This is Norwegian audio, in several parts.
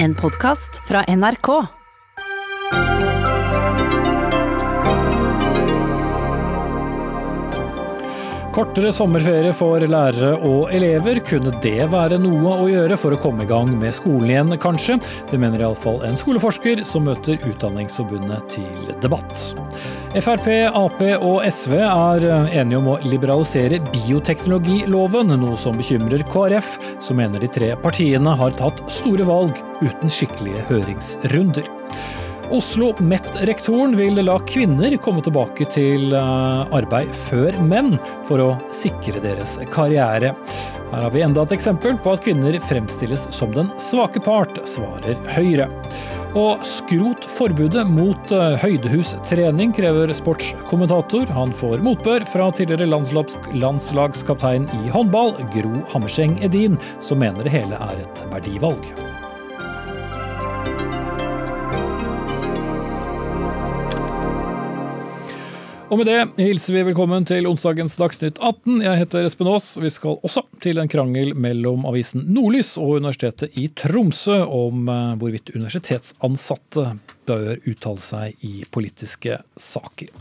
En podkast fra NRK. Kortere sommerferie for lærere og elever, kunne det være noe å gjøre for å komme i gang med skolen igjen, kanskje? Det mener iallfall en skoleforsker som møter Utdanningsforbundet til debatt. Frp, Ap og SV er enige om å liberalisere bioteknologiloven, noe som bekymrer KrF, som mener de tre partiene har tatt store valg uten skikkelige høringsrunder. Oslo MET-rektoren vil la kvinner komme tilbake til eh, arbeid før menn, for å sikre deres karriere. Her har vi enda et eksempel på at kvinner fremstilles som den svake part, svarer Høyre. Og skrot forbudet mot eh, høydehustrening, krever sportskommentator. Han får motbør fra tidligere landslags landslagskaptein i håndball, Gro Hammerseng Edin, som mener det hele er et verdivalg. Og med det hilser vi velkommen til onsdagens Dagsnytt 18. Jeg heter Espen Aas. Vi skal også til en krangel mellom avisen Nordlys og Universitetet i Tromsø om eh, hvorvidt universitetsansatte bør uttale seg i politiske saker.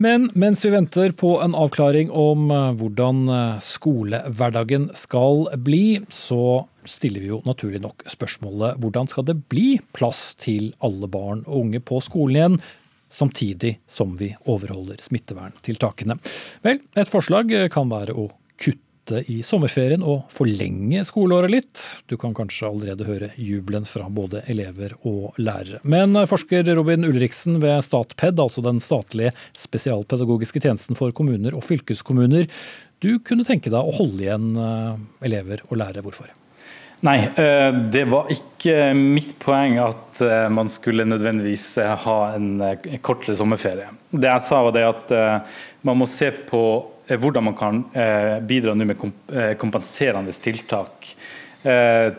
Men mens vi venter på en avklaring om eh, hvordan eh, skolehverdagen skal bli, så stiller vi jo naturlig nok spørsmålet hvordan skal det bli plass til alle barn og unge på skolen igjen samtidig som vi overholder smitteverntiltakene. Vel, et forslag kan være å kutte i sommerferien og forlenge skoleåret litt. Du kan kanskje allerede høre jubelen fra både elever og lærere. Men forsker Robin Ulriksen ved Statped, altså den statlige spesialpedagogiske tjenesten for kommuner og fylkeskommuner, du kunne tenke deg å holde igjen eh, elever og lærere. Hvorfor? Nei, eh, det var ikke mitt poeng at eh, man skulle nødvendigvis eh, ha en kortere sommerferie. Det jeg sa var det at man må se på hvordan man kan bidra med kompenserende tiltak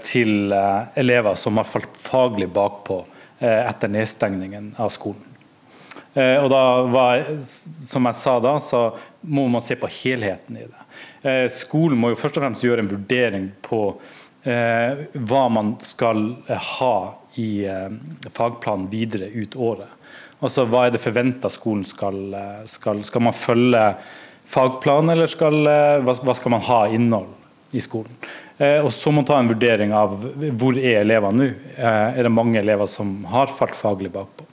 til elever som har falt faglig bakpå etter nedstengningen av skolen. Og da var, som jeg sa da, så må man se på helheten i det. Skolen må jo først og fremst gjøre en vurdering på hva man skal eh, ha i eh, fagplanen videre ut året. Altså Hva er det forventa skolen skal, skal, skal man følge fagplanen, eller skal, hva skal man ha innhold i skolen? Og Så må man ta en vurdering av hvor er elevene nå. Er det mange elever som har falt faglig bakpå?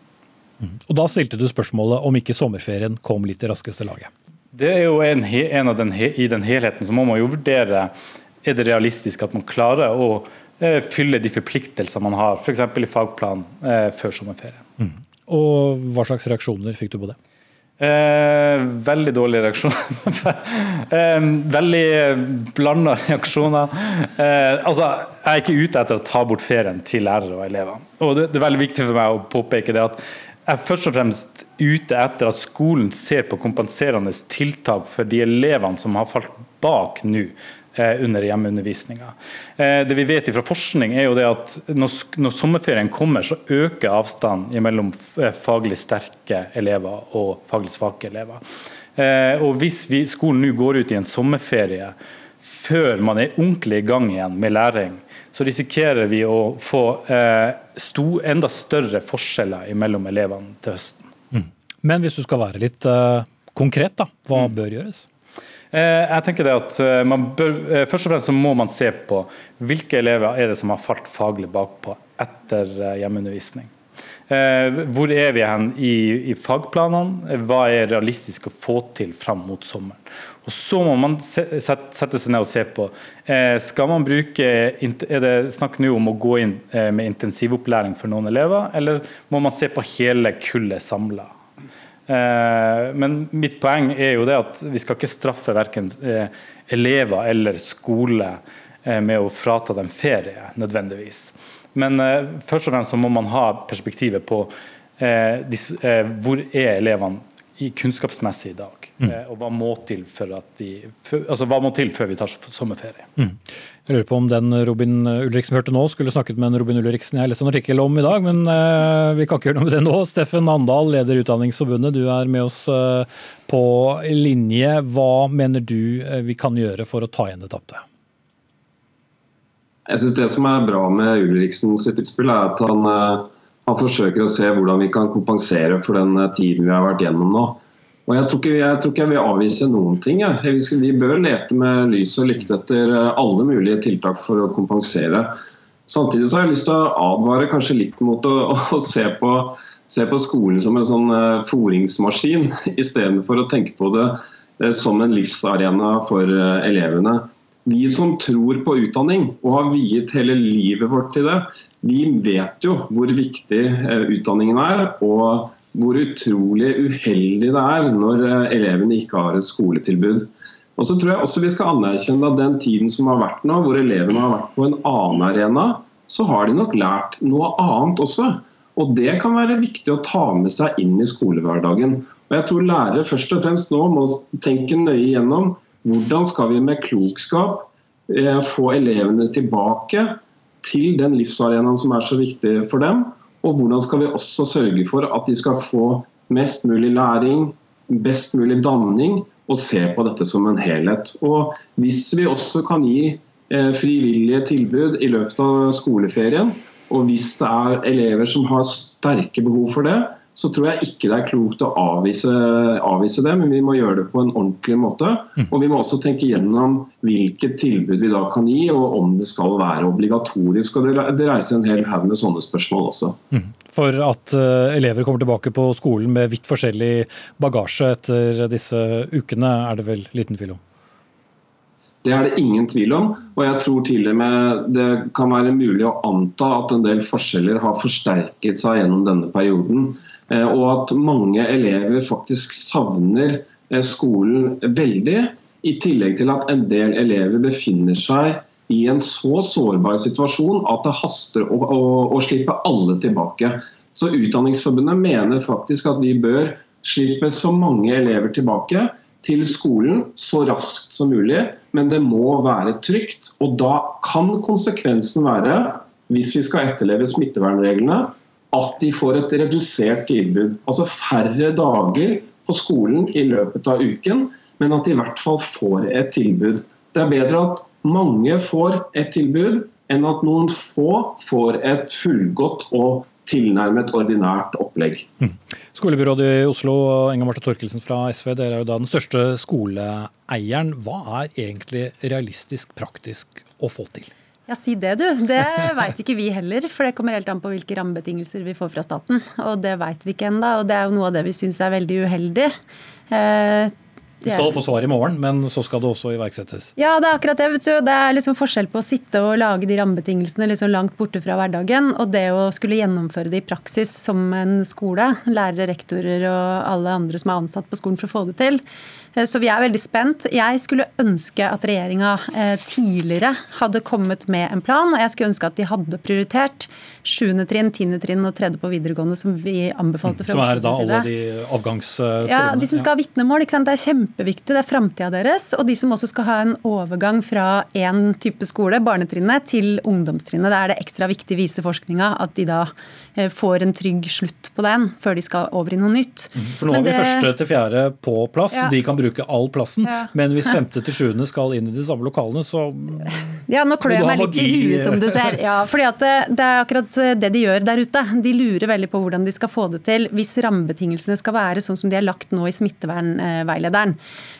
Mm. Og Da stilte du spørsmålet om ikke sommerferien kom litt i raskeste laget. Det er jo en, en av den, I den helheten så må man jo vurdere er det realistisk at man klarer å eh, fylle de forpliktelsene man har, f.eks. i fagplan eh, før sommerferien. Mm. Og Hva slags reaksjoner fikk du på det? Eh, veldig dårlige reaksjoner. eh, veldig blanda reaksjoner. Eh, altså, jeg er ikke ute etter å ta bort ferien til lærere og elever. Og det, det, er veldig viktig for meg å påpeke det at jeg er først og fremst ute etter at skolen ser på kompenserende tiltak for de elevene som har falt bak nå. Eh, under hjemmeundervisninga. Eh, det vi vet fra forskning er jo det at når, sommerferien kommer, så øker avstanden mellom eh, faglig sterke elever og faglig svake elever. Og Hvis vi, skolen nå går ut i en sommerferie før man er ordentlig i gang igjen med læring, så risikerer vi å få enda større forskjeller mellom elevene til høsten. Mm. Men hvis du skal være litt konkret, da, hva mm. bør gjøres? Eh, jeg tenker det at eh, bør, eh, Først og fremst så må man se på hvilke elever er det som har falt faglig bakpå etter hjemmeundervisning. Hvor er vi hen i, i, fagplanene? Hva er realistisk å få til fram mot sommeren? Og Så må man sette seg ned og se på skal man bruke, Er det snakk nå om å gå inn med intensivopplæring for noen elever, eller må man se på hele kullet samla? Eh, men mitt poeng er jo det at vi skal ikke straffe verken eh, elever eller skole eh, med å frata dem ferie, nødvendigvis. Men først og fremst så må man ha perspektivet på hvor er elevene i kunnskapsmessig i dag. Mm. Og hva må, til for at vi, altså hva må til før vi tar sommerferie. Mm. Jeg lurer på om den Robin Ulriksen hørte nå, skulle snakket med en Robin Ulriksen jeg leste en artikkel om i dag, men eh, vi kan ikke gjøre noe med det nå. Steffen Andal, leder Utdanningsforbundet, du er med oss eh, på linje. Hva mener du eh, vi kan gjøre for å ta igjen det tapte? Jeg synes Det som er bra med Ulriksen sitt utspill, er at han, eh, han, forsøker å se hvordan vi kan kompensere for den eh, tiden vi har vært gjennom nå. Og Jeg tror ikke jeg, tror ikke jeg vil avvise noen ting. Ja. Vi bør lete med lys og lykte etter eh, alle mulige tiltak for å kompensere. Samtidig så har jeg lyst til å advare kanskje litt mot å, å se, på, se, på, skolen som en sånn foringsmaskin, istedenfor å tenke på det som en livsarena for elevene. Vi som tror på utdanning og har viet hele livet vårt til det, vi vet jo hvor viktig eh, utdanningen er. og hvor utrolig uheldig det er når eh, elevene ikke har et skoletilbud. Og så tror jeg også vi skal anerkjenne at den tiden som har vært nå, hvor elevene har vært på en annen arena, så har de nok lært noe annet også. Og Det kan være viktig å ta med seg inn i skolehverdagen. Og jeg tror Lærere først og fremst nå må tenke nøye gjennom hvordan skal vi med klokskap eh, få elevene tilbake til den livsarenaen som er så viktig for dem? Og hvordan skal vi også sørge for at de skal få mest mulig læring, best mulig danning, og se på dette som en helhet. Og Hvis vi også kan gi eh, frivillige tilbud i løpet av skoleferien, og hvis det er elever som har sterke behov for det, så tror jeg ikke det er klokt å avvise, avvise, det, men vi må gjøre det på en ordentlig måte. Mm. Og vi må også tenke gjennom hvilket tilbud vi da kan gi, og om det skal være obligatorisk. og Det reiser en hel haug med sånne spørsmål også. Mm. For at uh, elever kommer tilbake på skolen med vidt forskjellig bagasje etter disse ukene, er det vel liten tvil om? Det er det ingen tvil om. Og jeg tror til og med det kan være mulig å anta at en del forskjeller har forsterket seg gjennom denne perioden. Eh, og at mange elever faktisk savner eh, skolen veldig. I tillegg til at en del elever befinner seg i en så sårbar situasjon at det haster å, å, å slippe alle tilbake. Så Utdanningsforbundet mener faktisk at vi bør slippe så mange elever tilbake til skolen så raskt som mulig, men det må være trygt. Og da kan konsekvensen være, hvis vi skal etterleve smittevernreglene, at de får et redusert tilbud. Altså færre dager på skolen i løpet av uken, men at de i hvert fall får et tilbud. Det er bedre at mange får et tilbud, enn at noen få får et fullgodt og tilnærmet ordinært opplegg. Mm. Skolebyrådet i Oslo, Enga Marte Torkelsen fra SV, dere er jo da den største skoleeieren. Hva er egentlig realistisk, praktisk å få til? Ja, si det, du. Det veit ikke vi heller. For det kommer helt an på hvilke rammebetingelser vi får fra staten. Og det veit vi ikke ennå. Og det er jo noe av det vi syns er veldig uheldig. Eh, du skal få svar i morgen, men så skal det også iverksettes? Ja, det er akkurat det. vet du. Det er liksom forskjell på å sitte og lage de rammebetingelsene liksom langt borte fra hverdagen, og det å skulle gjennomføre det i praksis som en skole. Lærere, rektorer og alle andre som er ansatt på skolen for å få det til. Eh, så vi er veldig spent. Jeg skulle ønske at regjeringa eh, tidligere hadde kommet med en plan. Og jeg skulle ønske at de hadde prioritert 7. trinn, 10. trinn og 3. på videregående, som vi anbefalte fra Oslos side. Som er da alle de avgangstrinnene? Ja, de som skal ha vitnemål. Det er kjempeviktig. Det er framtida deres. Og de som også skal ha en overgang fra én type skole, barnetrinnet, til ungdomstrinnet. Da er det ekstra viktig, viser forskninga, at de da eh, får en trygg slutt på den før de skal over i noe nytt. Mhm. For nå har vi første til fjerde på plass. Ja. De kan bruke all plassen. Ja. Men hvis femte til sjuende skal inn i de samme lokalene, så Ja, nå klør jeg meg litt i huet, som du ser. Ja, fordi at det, det, er akkurat det de gjør der ute. De lurer veldig på hvordan de skal få det til hvis rammebetingelsene skal være sånn som de er lagt nå i smittevernveilederen.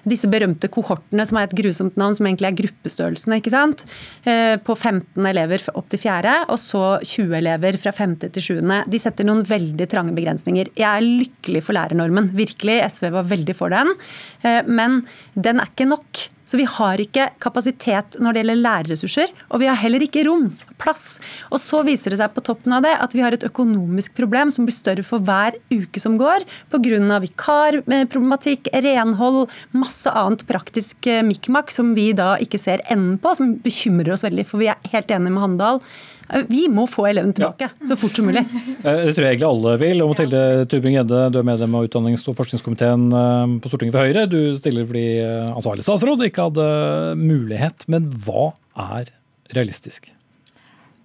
Disse berømte kohortene, som er et grusomt navn, som egentlig er gruppestørrelsene, ikke sant. Eh, på 15 elever opp til 4., og så 20 elever fra 5. til 7. De setter noen veldig trange begrensninger. Jeg er lykkelig for lærernormen, virkelig. SV var veldig for den. Eh, men den er ikke nok. Så vi har ikke kapasitet når det gjelder lærerressurser, og vi har heller ikke rom, plass. Og så viser det seg på toppen av det at vi har et økonomisk problem som blir større for hver uke som går, pga. vikarproblematikk, renhold, masse annet praktisk eh, mikmak som vi da ikke ser enden på, som bekymrer oss veldig. For vi er helt enige med Handal Eh, vi må få elevene tilbake ja. så fort som mulig. Eh, det tror jeg egentlig alle vil. Og Mathilde Tubring-Gjedde, du er medlem av utdannings- og forskningskomiteen på Stortinget for Høyre. Du stiller fordi ansvarlig statsråd ikke hadde mulighet. Men hva er realistisk?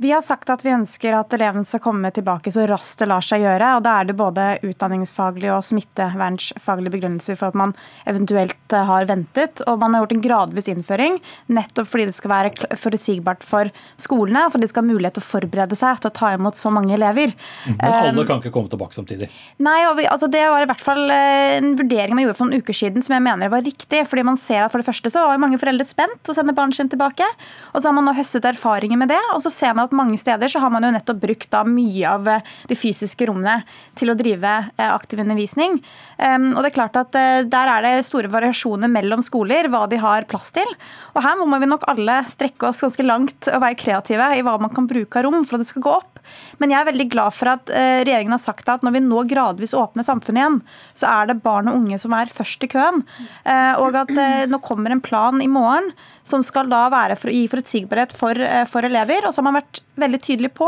Vi har sagt at vi ønsker at elevene skal komme tilbake så raskt det lar seg gjøre. og Da er det både utdanningsfaglige og smittevernsfaglige begrunnelser for at man eventuelt eh, har ventet. Og man har gjort en gradvis innføring, nettopp fordi det skal være forutsigbart for skolene. Og fordi de skal ha mulighet til å forberede seg til å ta imot så mange elever. Men alle kan ikke komme tilbake samtidig? Nei, vi, altså det var i hvert fall eh, en vurdering man gjorde for noen uker siden som jeg mener var riktig. fordi man ser at For det første så var mange foreldre spent å sende barnet sin tilbake. Og så har man nå høstet erfaringer med det. og så ser man at mange steder så har man jo nettopp brukt da mye av eh, de fysiske rommene til å drive eh, aktiv undervisning. Ehm, og det er klart at eh, Der er det store variasjoner mellom skoler, hva de har plass til. Og Her må vi nok alle strekke oss ganske langt og være kreative i hva man kan bruke av rom for at det skal gå opp. Men jeg er veldig glad for at regjeringen har sagt at når vi nå gradvis åpner samfunnet igjen, så er det barn og unge som er først i køen. Og at nå kommer en plan i morgen som skal da være for å gi forutsigbarhet for, for elever. Og så har man vært veldig tydelig på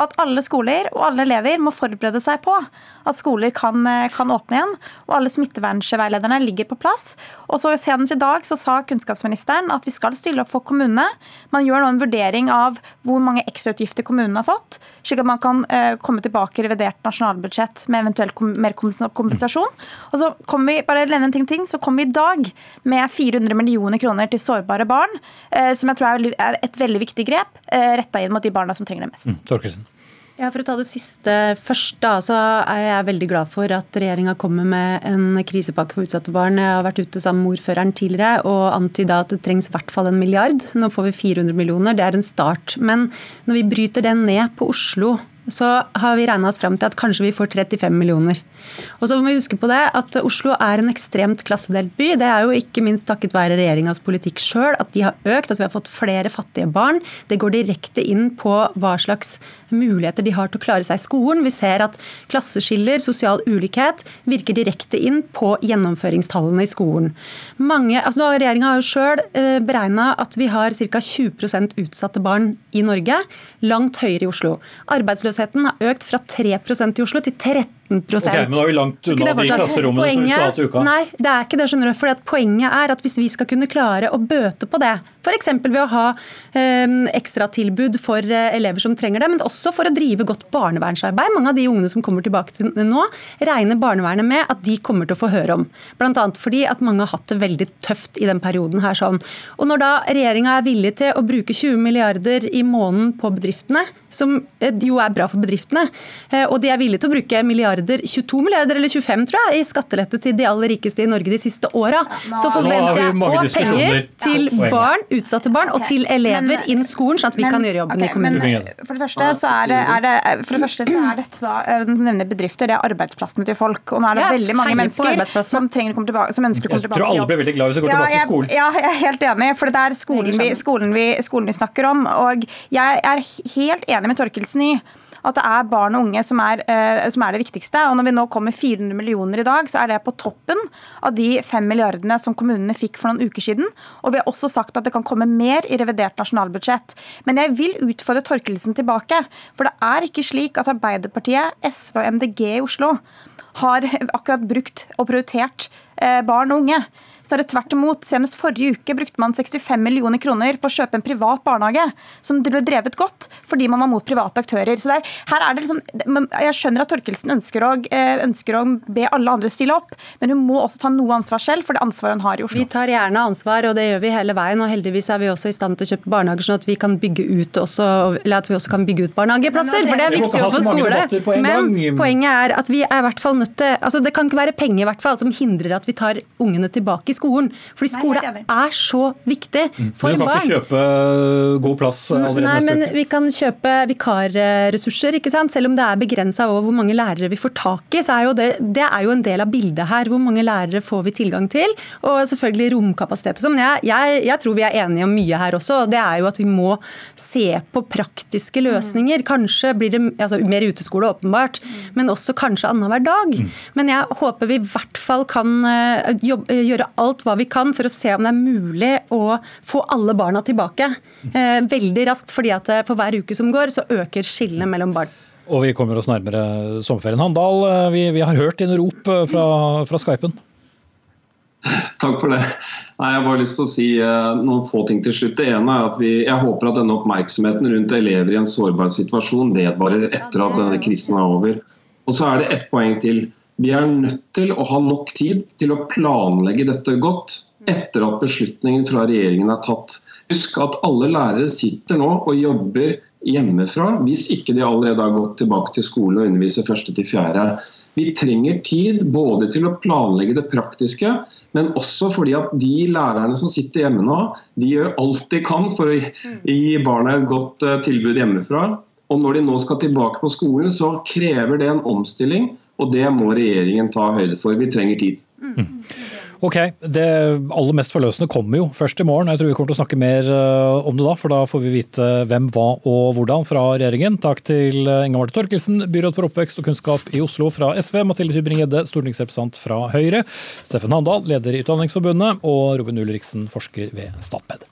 at alle skoler og alle elever må forberede seg på at skoler kan, kan åpne igjen. Og alle smittevernveilederne ligger på plass. Og så Senest i dag så sa kunnskapsministeren at vi skal stille opp for kommunene. Man gjør nå en vurdering av hvor mange ekstrautgifter kommunene har fått, slik at man kan uh, komme tilbake i revidert nasjonalbudsjett med eventuell kom mer kompensasjon. Og så kommer vi bare en ting, ting, så kommer vi i dag med 400 millioner kroner til sårbare barn, uh, som jeg tror er, et veldig viktig grep, eh, retta inn mot de barna som trenger det mest. Mm, ja, For å ta det siste først, da, så er jeg veldig glad for at regjeringa kommer med en krisepakke for utsatte barn. Jeg har vært ute sammen med ordføreren tidligere og antyda at det trengs i hvert fall en milliard. Nå får vi 400 millioner, det er en start. Men når vi bryter det ned på Oslo så har vi regna oss fram til at kanskje vi får 35 millioner. Og så må vi huske på det at Oslo er en ekstremt klassedelt by. Det er jo ikke minst takket være regjeringas politikk sjøl at de har økt, at vi har fått flere fattige barn. Det går direkte inn på hva slags muligheter de har til å klare seg i skolen. Vi ser at klasseskiller, sosial ulikhet, virker direkte inn på gjennomføringstallene i skolen. Mange, altså Regjeringa har jo sjøl eh, beregna at vi har ca. 20% utsatte barn i Norge. Langt høyere i Oslo. Arbeidsløsheten har økt fra 3% i Oslo til 13 okay, Men da er vi langt unna de klasserommene poenget, som vi skal ha til uka. Nei, det er ikke det. skjønner du, for Poenget er at hvis vi skal kunne klare å bøte på det, f.eks. ved å ha eh, ekstratilbud for eh, elever som trenger det, men også for å drive godt barnevernsarbeid. Mange av de ungene som kommer tilbake til nå, regner barnevernet med at de kommer til å få høre om. Bl.a. fordi at mange har hatt det veldig tøft i den perioden her. sånn. Og Når da regjeringa er villig til å bruke 20 milliarder i måneden på bedriftene, som eh, jo er bra for bedriftene, eh, og de er villige til å bruke milliarder milliarder, 22 milliarder eller 25 tror jeg, i skattelette til de aller rikeste i Norge de siste åra, så forventer jeg òg penger til barn, utsatte barn og til elever inn skolen, sånn at vi kan gjøre jobben i kommunen. For det første så er det, er det, for det første så er dette da, eh, du nevner bedrifter, det er arbeidsplassene til folk. Og nå er det veldig mange mennesker som, trenger å komme tilbake, som ønsker å komme tilbake Jeg tror alle blir veldig glad hvis de går tilbake til skolen. Ja, jeg er helt enig, for det er skolen vi, skolen vi, skolen vi snakker om. Og jeg er helt enig med Torkelsen i at det er barn og unge som er, eh, som er, det viktigste. Og når vi nå kommer 400 millioner i dag, så er det på toppen av de 5 milliardene som kommunene fikk for noen uker siden. Og vi har også sagt at det kan komme mer i revidert nasjonalbudsjett. Men jeg vil utfordre Torkelsen tilbake. For det er ikke slik at Arbeiderpartiet, SV og MDG i Oslo har akkurat brukt og prioritert eh, barn og unge så er det tvert imot. Senest forrige uke brukte man 65 millioner kroner på å kjøpe en privat barnehage som ble drevet godt fordi man var mot private aktører. Så der, her er det liksom, Jeg skjønner at Torkelsen ønsker å, eh, ønsker å be alle andre stille opp, men hun må også ta noe ansvar selv for det ansvaret hun har i Oslo. Vi tar gjerne ansvar, og det gjør vi hele veien. og Heldigvis er vi også i stand til å kjøpe barnehager, sånn at vi kan bygge ut også, eller at vi også kan bygge ut barnehageplasser. For det er viktig å få skole. Men poenget er at vi er i hvert fall nødt til altså Det kan ikke være penger i hvert fall som hindrer at vi tar ungene tilbake i skolen. Fordi skole Nei, er så viktig mm. for barn. Vi kan barn. ikke kjøpe eh, god plass allerede Nei, neste uke? Vi kan kjøpe vikarressurser, ikke sant? selv om det er begrensa over hvor mange lærere vi får tak i. så er jo det, det er jo en del av bildet her. Hvor mange lærere får vi tilgang til? Og selvfølgelig romkapasitet og sånn. Jeg, jeg, jeg, tror vi er enige om mye her også. og Det er jo at vi må se på praktiske løsninger. Kanskje blir det altså, mer uteskole, åpenbart, men også kanskje annenhver dag. Mm. Men jeg håper vi i hvert fall kan eh, jobbe, gjøre alt hva vi kan for å se om det er mulig å få alle barna tilbake eh, veldig raskt. fordi at eh, for hver uke som går, så øker skillene mellom barn. Og vi kommer oss nærmere sommerferien. Handal, vi, vi har hørt dine rop fra, fra Skypen. Takk for det. Nei, jeg har bare lyst til å si noen få ting til slutt. Det ene er at vi, Jeg håper at denne oppmerksomheten rundt elever i en sårbar situasjon vedvarer etter at denne krisen er over. Og så er det ett poeng til. Vi er nødt til å ha nok tid til å planlegge dette godt etter at beslutningen fra regjeringen er tatt. Husk at alle lærere sitter nå og jobber hjemmefra, hvis ikke de allerede har gått tilbake til skole og underviser første til fjerde. Vi trenger tid både til å planlegge det praktiske, men også fordi at de lærerne som sitter hjemme nå, de gjør alt de kan for å gi barna et godt eh, tilbud hjemmefra. Og når de nå skal tilbake på skolen, så krever det en omstilling, og det må regjeringen ta høyde for. Vi trenger tid. Mm. Ok, Det aller mest forløsende kommer jo først i morgen. Jeg tror vi kommer til å snakke mer eh, om det da, for da får vi vite hvem, hva og hvordan fra regjeringen. Takk til eh, Inga Marte Torkelsen, byråd for oppvekst og kunnskap i Oslo fra SV, Mathilde Tybring-Gjedde, stortingsrepresentant fra Høyre, Steffen Handal, leder i Utdanningsforbundet, og Robin Ulriksen, forsker ved Statped.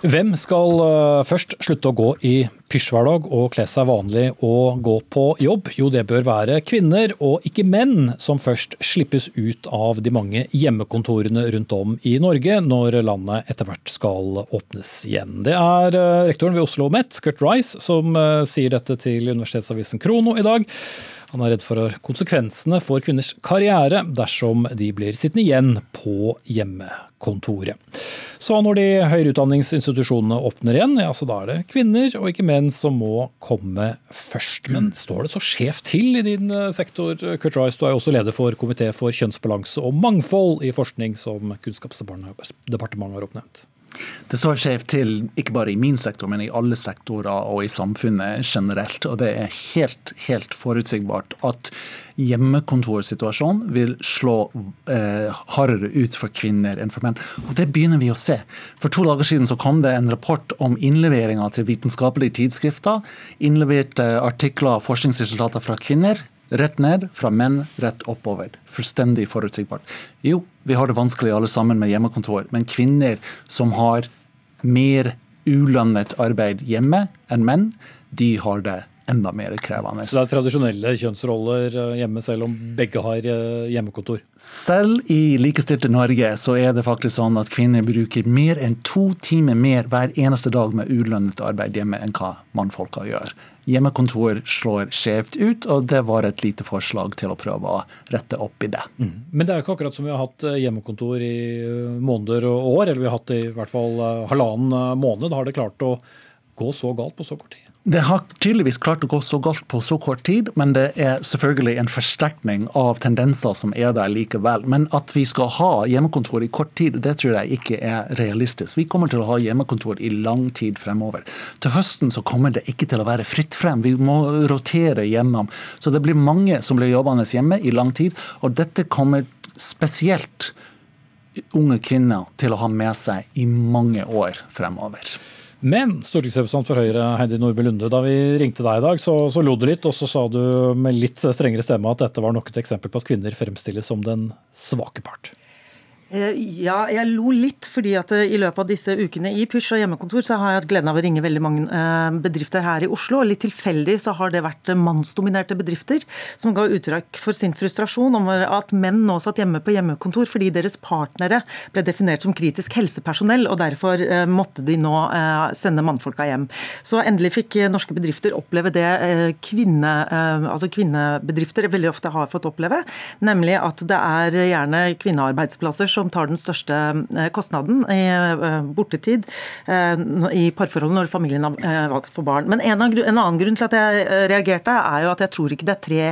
Hvem skal eh, først slutte å gå i pysjhverdag og kle seg vanlig og gå på jobb? Jo, det bør være kvinner og ikke menn som først slippes ut av de mange hjemmekontorene rundt om i Norge når landet etter hvert skal åpnes igjen. Det er eh, rektoren ved Oslo OsloMet, Kurt Rice, som eh, sier dette til universitetsavisen Krono i dag. Han er redd for konsekvensene for kvinners karriere dersom de blir sittende igjen på hjemmekontoret. Så når de høyere utdanningsinstitusjonene åpner igjen, ja, så da er det kvinner og ikke menn som må komme først. Men står det så skjevt til i din eh, sektor, Kurt Rice? Du er jo også leder for Komité for kjønnsbalanse og mangfold i forskning, som Kunnskapsdepartementet har oppnevnt. Det står skjevt til, ikke bare i min sektor, men i alle sektorer og i samfunnet generelt. Og det er helt, helt forutsigbart at hjemmekontorsituasjonen vil slå eh, hardere ut for kvinner enn for menn. Og det begynner vi å se. For to dager siden så kom det en rapport om innleveringa til vitenskapelige tidsskrifter. Innleverte artikler og forskningsresultater fra kvinner Rett ned, fra menn rett oppover. Fullstendig forutsigbart. Jo, vi har det vanskelig alle sammen med hjemmekontor, men kvinner som har mer ulønnet arbeid hjemme enn menn, de har det enda mer krevende. Så det er tradisjonelle kjønnsroller eh, hjemme, selv om begge har eh, hjemmekontor? Selv i likestilte Norge så er det faktisk sånn at kvinner bruker mer enn to timer mer hver eneste dag med ulønnet arbeid hjemme enn hva mannfolka gjør. Hjemmekontor slår skjevt ut, og det var et lite forslag til å prøve å rette opp i det. Mm. Men det er jo ikke akkurat som vi har hatt eh, hjemmekontor i måneder og år, eller vi har hatt det i hvert fall halvannen måned. Har det klart å gå så galt på så kort tid? Det har tydeligvis klart å gå så galt på så kort tid, men det er selvfølgelig en forsterkning av tendenser som er der likevel. Men at vi skal ha hjemmekontor i kort tid, det tror jeg ikke er realistisk. Vi kommer til å ha hjemmekontor i lang tid fremover. Til høsten så kommer det ikke til å være fritt frem. Vi må rotere gjennom. Så det blir mange som blir jobbende hjemme i lang tid, og dette kommer spesielt unge kvinner til å ha med seg i mange år fremover. Men stortingsrepresentant for Høyre Heidi Nordby Lunde, da vi ringte deg i dag, så, så lo du litt, og så sa du med litt strengere stemme at dette var nok et eksempel på at kvinner fremstilles som den svake part. Eh, ja, jeg lo litt, fordi at eh, i løpet av disse ukene i Pysj og hjemmekontor så har jeg hatt gleden av å ringe veldig mange eh, bedrifter her i Oslo. og Litt tilfeldig så har det vært mannsdominerte bedrifter som ga uttrykk for sin frustrasjon over at menn nå satt hjemme på hjemmekontor fordi deres partnere ble definert som kritisk helsepersonell, og derfor måtte de nå sende mannfolka hjem. Så endelig fikk norske bedrifter oppleve det kvinne, altså kvinnebedrifter veldig ofte har fått oppleve, nemlig at det er gjerne kvinnearbeidsplasser som tar den største eh, kostnaden i eh, bortetid eh, i parforholdet når familien har valgt for barn. Men en, annen grunn til at jeg reagerte, er jo at jeg tror ikke det er tre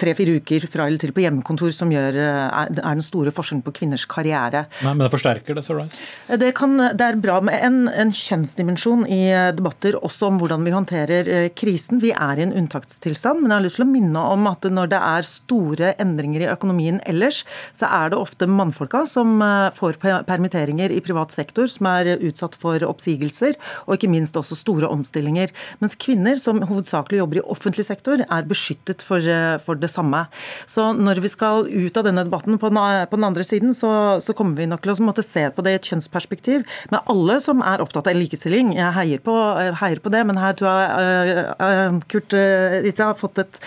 tre-fire uker fra eller til på hjemmekontor som gjør, er, den store forskjellen på kvinners karriere. Nei, Men det forsterker det, så right? Det, kan, det er bra med en, en, kjønnsdimensjon i debatter, også om hvordan vi håndterer eh, krisen. Vi er i en unntakstilstand, men jeg har lyst til å minne om at når det er store endringer i økonomien ellers, så er det ofte mannfolka som eh, får permitteringer i privat sektor, som er utsatt for oppsigelser, og ikke minst også store omstillinger. Mens kvinner, som hovedsakelig jobber i offentlig sektor, er beskyttet for, eh, for det det samme. Så når vi skal ut av denne debatten på den, andre siden, så, så, kommer vi nok til å måtte se på det i et kjønnsperspektiv. Men alle som er opptatt av likestilling, jeg heier på, heier på det, men her tror jeg uh, Kurt Ritze har fått et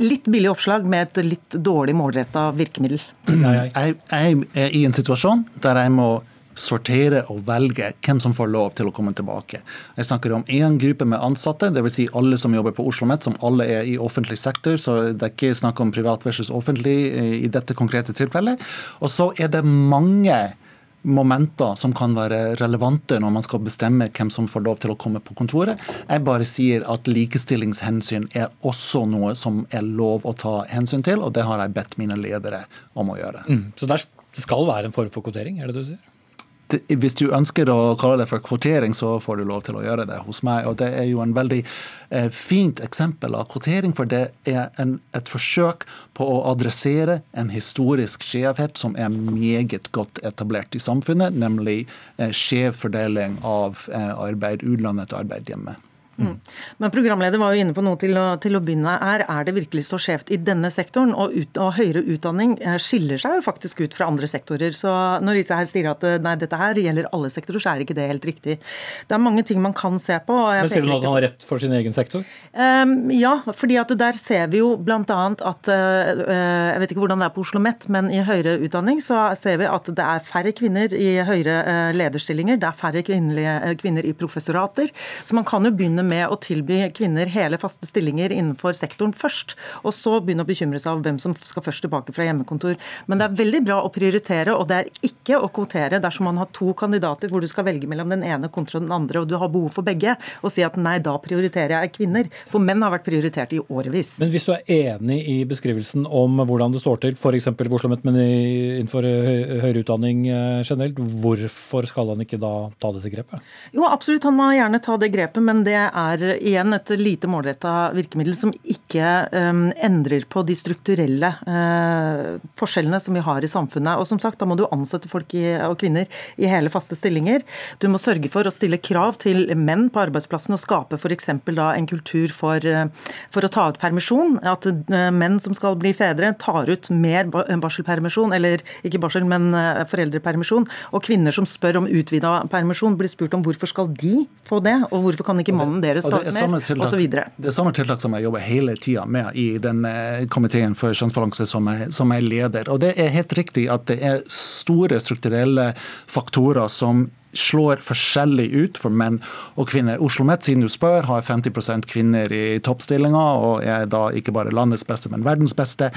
litt billig oppslag med et litt dårlig målretta virkemiddel. Jeg er i en situasjon der jeg må sortere og velge hvem som får lov til å komme tilbake. Jeg snakker om én gruppe med ansatte, dvs. Si alle som jobber på Oslo OsloMet, som alle er i offentlig sektor. Så det er ikke snakk om privat versus offentlig i dette konkrete tilfellet. Og så er det mange momenter som kan være relevante når man skal bestemme hvem som får lov til å komme på kontoret. Jeg bare sier at likestillingshensyn er også noe som er lov å ta hensyn til, og det har jeg bedt mine ledere om å gjøre. Mm. Så det skal være en form for kvotering, er det du sier? Hvis du ønsker å kalle det for kvotering, så får du lov til å gjøre det hos meg. Og Det er jo en veldig eh, fint eksempel av kvotering, for det er en, et forsøk på å adressere en historisk skjevhet som er meget godt etablert i samfunnet, nemlig eh, skjev fordeling av eh, arbeid, ulønnet arbeid hjemme. Mm. Men programleder var jo inne på noe til å, til å begynne her. Er det virkelig så skjevt i denne sektoren? Og, ut, og, høyere utdanning eh, skiller seg jo faktisk ut fra andre sektorer. Så når Isa her sier at eh, nei, dette her gjelder alle sektorer, så er ikke det helt riktig. Det er mange ting man kan se på. Men Sier du nå at han har rett for sin egen sektor? Um, ja, fordi at der ser vi jo bl.a. at uh, Jeg vet ikke hvordan det er på Oslo OsloMet, men i høyere utdanning så ser vi at det er færre kvinner i høyere lederstillinger. Det er færre kvinner i professorater. Så man kan jo begynne med å tilby kvinner hele faste stillinger innenfor sektoren først, og så begynne å bekymre seg over hvem som skal først tilbake fra hjemmekontor. Men det er veldig bra å prioritere, og det er ikke å kvotere dersom man har to kandidater hvor du skal velge mellom den ene kontra den andre, og du har behov for begge, og si at nei, da prioriterer jeg kvinner. For menn har vært prioritert i årevis. Men hvis du er enig i beskrivelsen om hvordan det står til, f.eks. OsloMet, men innenfor høyere utdanning eh, generelt, hvorfor skal han ikke da ta dette grepet? Jo, absolutt, han må gjerne ta det grepet, men det er igjen et lite målretta virkemiddel som ikke um, endrer på de strukturelle uh, forskjellene som vi har i samfunnet. Og som sagt, Da må du ansette folk i, og kvinner i hele faste stillinger. Du må sørge for å stille krav til menn på arbeidsplassen og skape f.eks. en kultur for, uh, for, å ta ut permisjon. At uh, menn som skal bli fedre, tar ut mer barselpermisjon, eller ikke barsel, men foreldrepermisjon. Og kvinner som spør om utvida permisjon, blir spurt om hvorfor skal de få det, og hvorfor kan ikke mannen deres ta osv. Det er sånne tiltak som jeg jobber hele tida med i den eh, komiteen for kjønnsbalanse som jeg, som jeg leder. Og det er helt riktig at det er store strukturelle faktorer som slår forskjellig ut for menn og kvinner. Oslo OsloMet, siden du spør, har 50% kvinner i toppstillinger, og er da ikke bare landets beste, men verdens beste.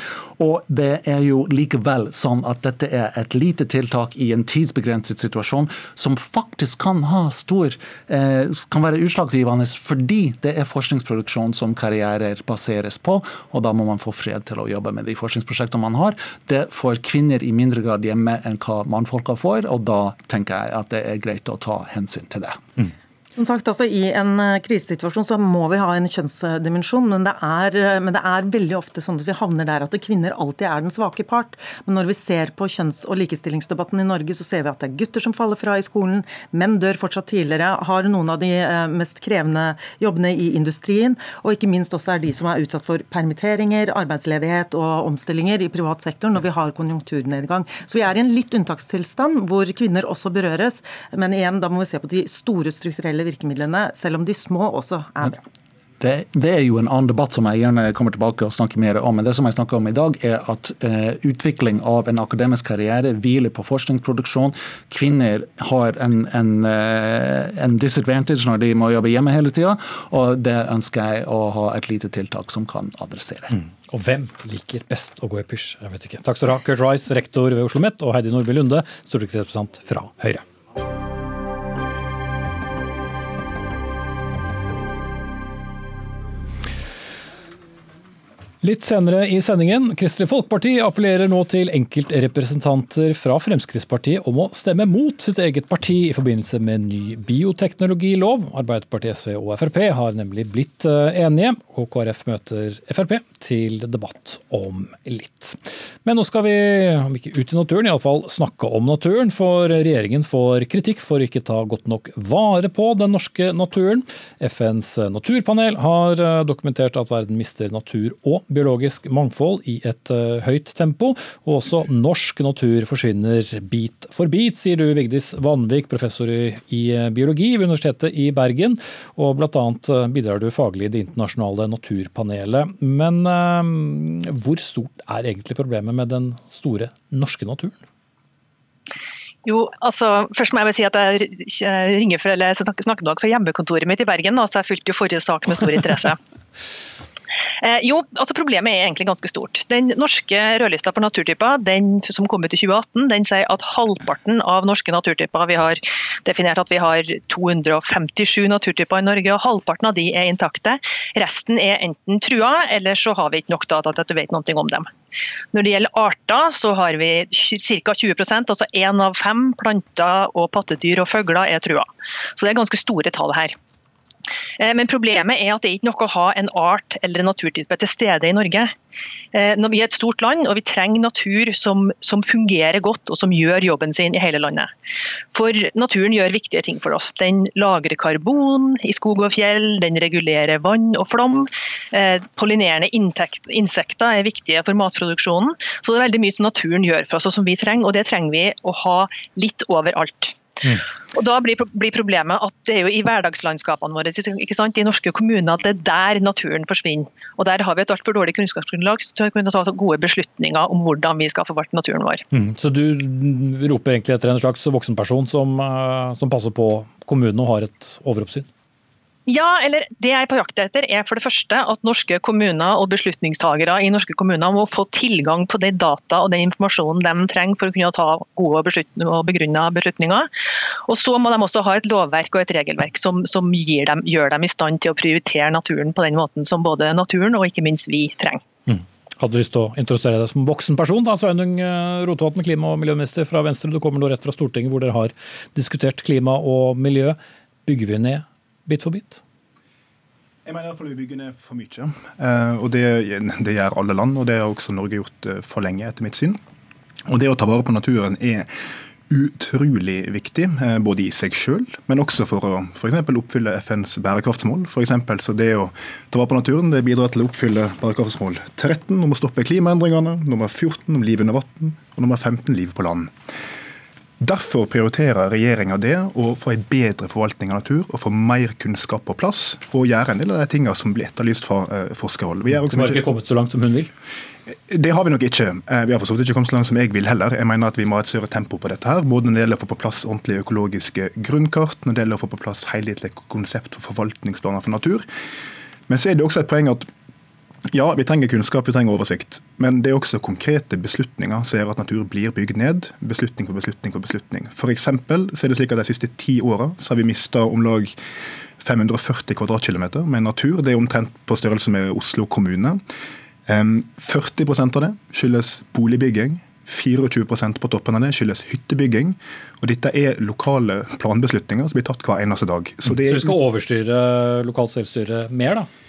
Og det er jo likevel sånn at dette er et lite tiltak i en tidsbegrenset situasjon som faktisk kan ha stor eh, kan være utslagsgivende fordi det er forskningsproduksjon som karrierer baseres på, og da må man få fred til å jobbe med de forskningsprosjektene man har. Det får kvinner i mindre grad hjemme enn hva mannfolka får, og da tenker jeg at det er greit greit å ta hensyn til det. Mm. Som sagt, altså I en eh, krisesituasjon så må vi ha en kjønnsdimensjon, men det, er, eh, men det er veldig ofte sånn at vi havner der at kvinner alltid er den svake part. Men når vi ser på kjønns- og likestillingsdebatten i Norge, så ser vi at det er gutter som faller fra i skolen, menn dør fortsatt tidligere, har noen av de eh, mest krevende jobbene i industrien, og ikke minst også er de som er utsatt for permitteringer, arbeidsledighet og omstillinger i privat sektor når vi har konjunkturnedgang. Så vi er i en litt unntakstilstand hvor kvinner også berøres, men igjen, da må vi se på de store strukturelle generelle virkemidlene, selv om de små også er bra. Det, det, er jo en annen debatt som jeg gjerne kommer tilbake og snakker mer om. Men det som jeg snakker om i dag, er at eh, utvikling av en akademisk karriere hviler på forskningsproduksjon. Kvinner har en, en, eh, en disadvantage når de må jobbe hjemme hele tida, og det ønsker jeg å ha et lite tiltak som kan adressere. Mm. Og hvem liker best å gå i pysj? Jeg vet ikke. Takk skal du ha, Kurt Rice, rektor ved Oslo OsloMet, og Heidi Nordby Lunde, stortingsrepresentant fra Høyre. Litt senere i sendingen, Kristelig Folkeparti appellerer nå til enkeltrepresentanter fra Fremskrittspartiet om å stemme mot sitt eget parti i forbindelse med ny bioteknologilov. Arbeiderpartiet, SV og Frp har nemlig blitt eh, enige, og KrF møter Frp til debatt om litt. Men nå skal vi, om ikke ut i naturen, iallfall snakke om naturen. For regjeringen får kritikk for ikke ta godt nok vare på den norske naturen. FNs naturpanel har eh, dokumentert at verden mister natur og biologisk mangfold i et eh, høyt tempo. Og også norsk natur forsvinner bit for bit, sier du Vigdis Vanvik, professor i biologi ved Universitetet i Bergen. Og bl.a. bidrar du faglig i Det internasjonale naturpanelet. Men hvor stort er egentlig problemet med den store norske naturen? Jo, altså, først må jeg si at jeg ringer for, eller snakker nok for hjemmekontoret mitt i Bergen, så jeg fulgte jo forrige sak med stor interesse. Eh, jo, altså Problemet er egentlig ganske stort. Den norske rødlista for naturtyper den som kom ut i 2018, den sier at halvparten av norske naturtyper Vi har definert at vi har 257 naturtyper i Norge, og halvparten av de er intakte. Resten er enten trua, eller så har vi ikke nok data til at du vet noe om dem. Når det gjelder arter, så har vi ca. 20% altså én av fem planter og pattedyr og fugler er trua. Så det er ganske store tall her. Eh, men problemet er at det er ikke noe å ha en art eller en naturtype til stede i Norge. Eh, når vi er et stort land og vi trenger natur som, som, fungerer godt og som gjør jobben sin i hele landet. For naturen gjør viktige ting for oss. Den lagrer karbon i skog og fjell, den regulerer vann og flom. Eh, pollinerende insekter er viktige for matproduksjonen. Så det er veldig mye som naturen gjør for oss og som vi trenger, og det trenger vi å ha litt overalt. Mm. Og Da blir, blir, problemet at det er jo i hverdagslandskapene våre, ikke sant? i norske kommuner, at det er der naturen forsvinner. Og Der har vi et altfor dårlig kunnskapsgrunnlag til å kunne ta gode beslutninger om hvordan vi skal forvalte naturen vår. Mm. Så du roper egentlig etter en slags voksenperson som, eh, som passer på kommunen og har et overoppsyn? Ja, eller Det jeg er på jakt etter, er for det første at norske kommuner og beslutningstagere i norske kommuner må få tilgang på de data og den informasjonen de trenger for å kunne ta gode og begrunna beslutninger. Og Så må de også ha et lovverk og et regelverk som, som dem, gjør dem i stand til å prioritere naturen på den måten som både naturen og ikke minst vi trenger. Mm. Hadde du lyst til å introdusere deg som voksen person? da, Sveinung eh, Rotevatn, klima- og miljøminister fra Venstre. Du kommer nå rett fra Stortinget hvor dere har diskutert klima og miljø. Bygger vi ned bit for bit? Jeg mener iallfall vi bygger ned for mye. Eh, og det, det, gjør alle land, og det har også Norge gjort eh, for lenge, etter mitt syn. Og det å ta vare på naturen er utrolig viktig, eh, både i seg sjøl, men også for å for oppfylle FNs bærekraftsmål. For eksempel, så det å ta vare på naturen det bidrar til å oppfylle bærekraftsmål 13 om å stoppe klimaendringene, nummer 14 om liv under vann og nummer 15 liv på land. Derfor prioriterer regjeringa det å få en bedre forvaltning av natur og få mer kunnskap på plass, og gjøre en del av de tingene som blir etterlyst fra uh, forskerhold. Vi har ikke kommet så langt som hun vil? Det har vi nok ikke. Eh, vi har forstått ikke kommet så langt som jeg vil heller. Jeg mener at Vi må ha et større tempo på dette. her, Både når det gjelder å få på plass ordentlige økologiske grunnkart, når det gjelder å få på plass helhetlige konsept for forvaltningsplaner for natur. Men så er det også et poeng at ja, vi trenger kunnskap, vi trenger oversikt. Men det er også konkrete beslutninger som gjør at natur blir bygd ned. Beslutning for beslutning for beslutning. For eksempel så er det slik at De siste ti åra har vi mista om lag 540 kvadratkilometer med natur. Det er omtrent på størrelse med Oslo kommune. 40% av det skyldes boligbygging. 24% på toppen av det skyldes hyttebygging. Og dette er lokale planbeslutninger som blir tatt hver eneste dag. Så, det er, så du skal overstyre lokalt selvstyre mer, da?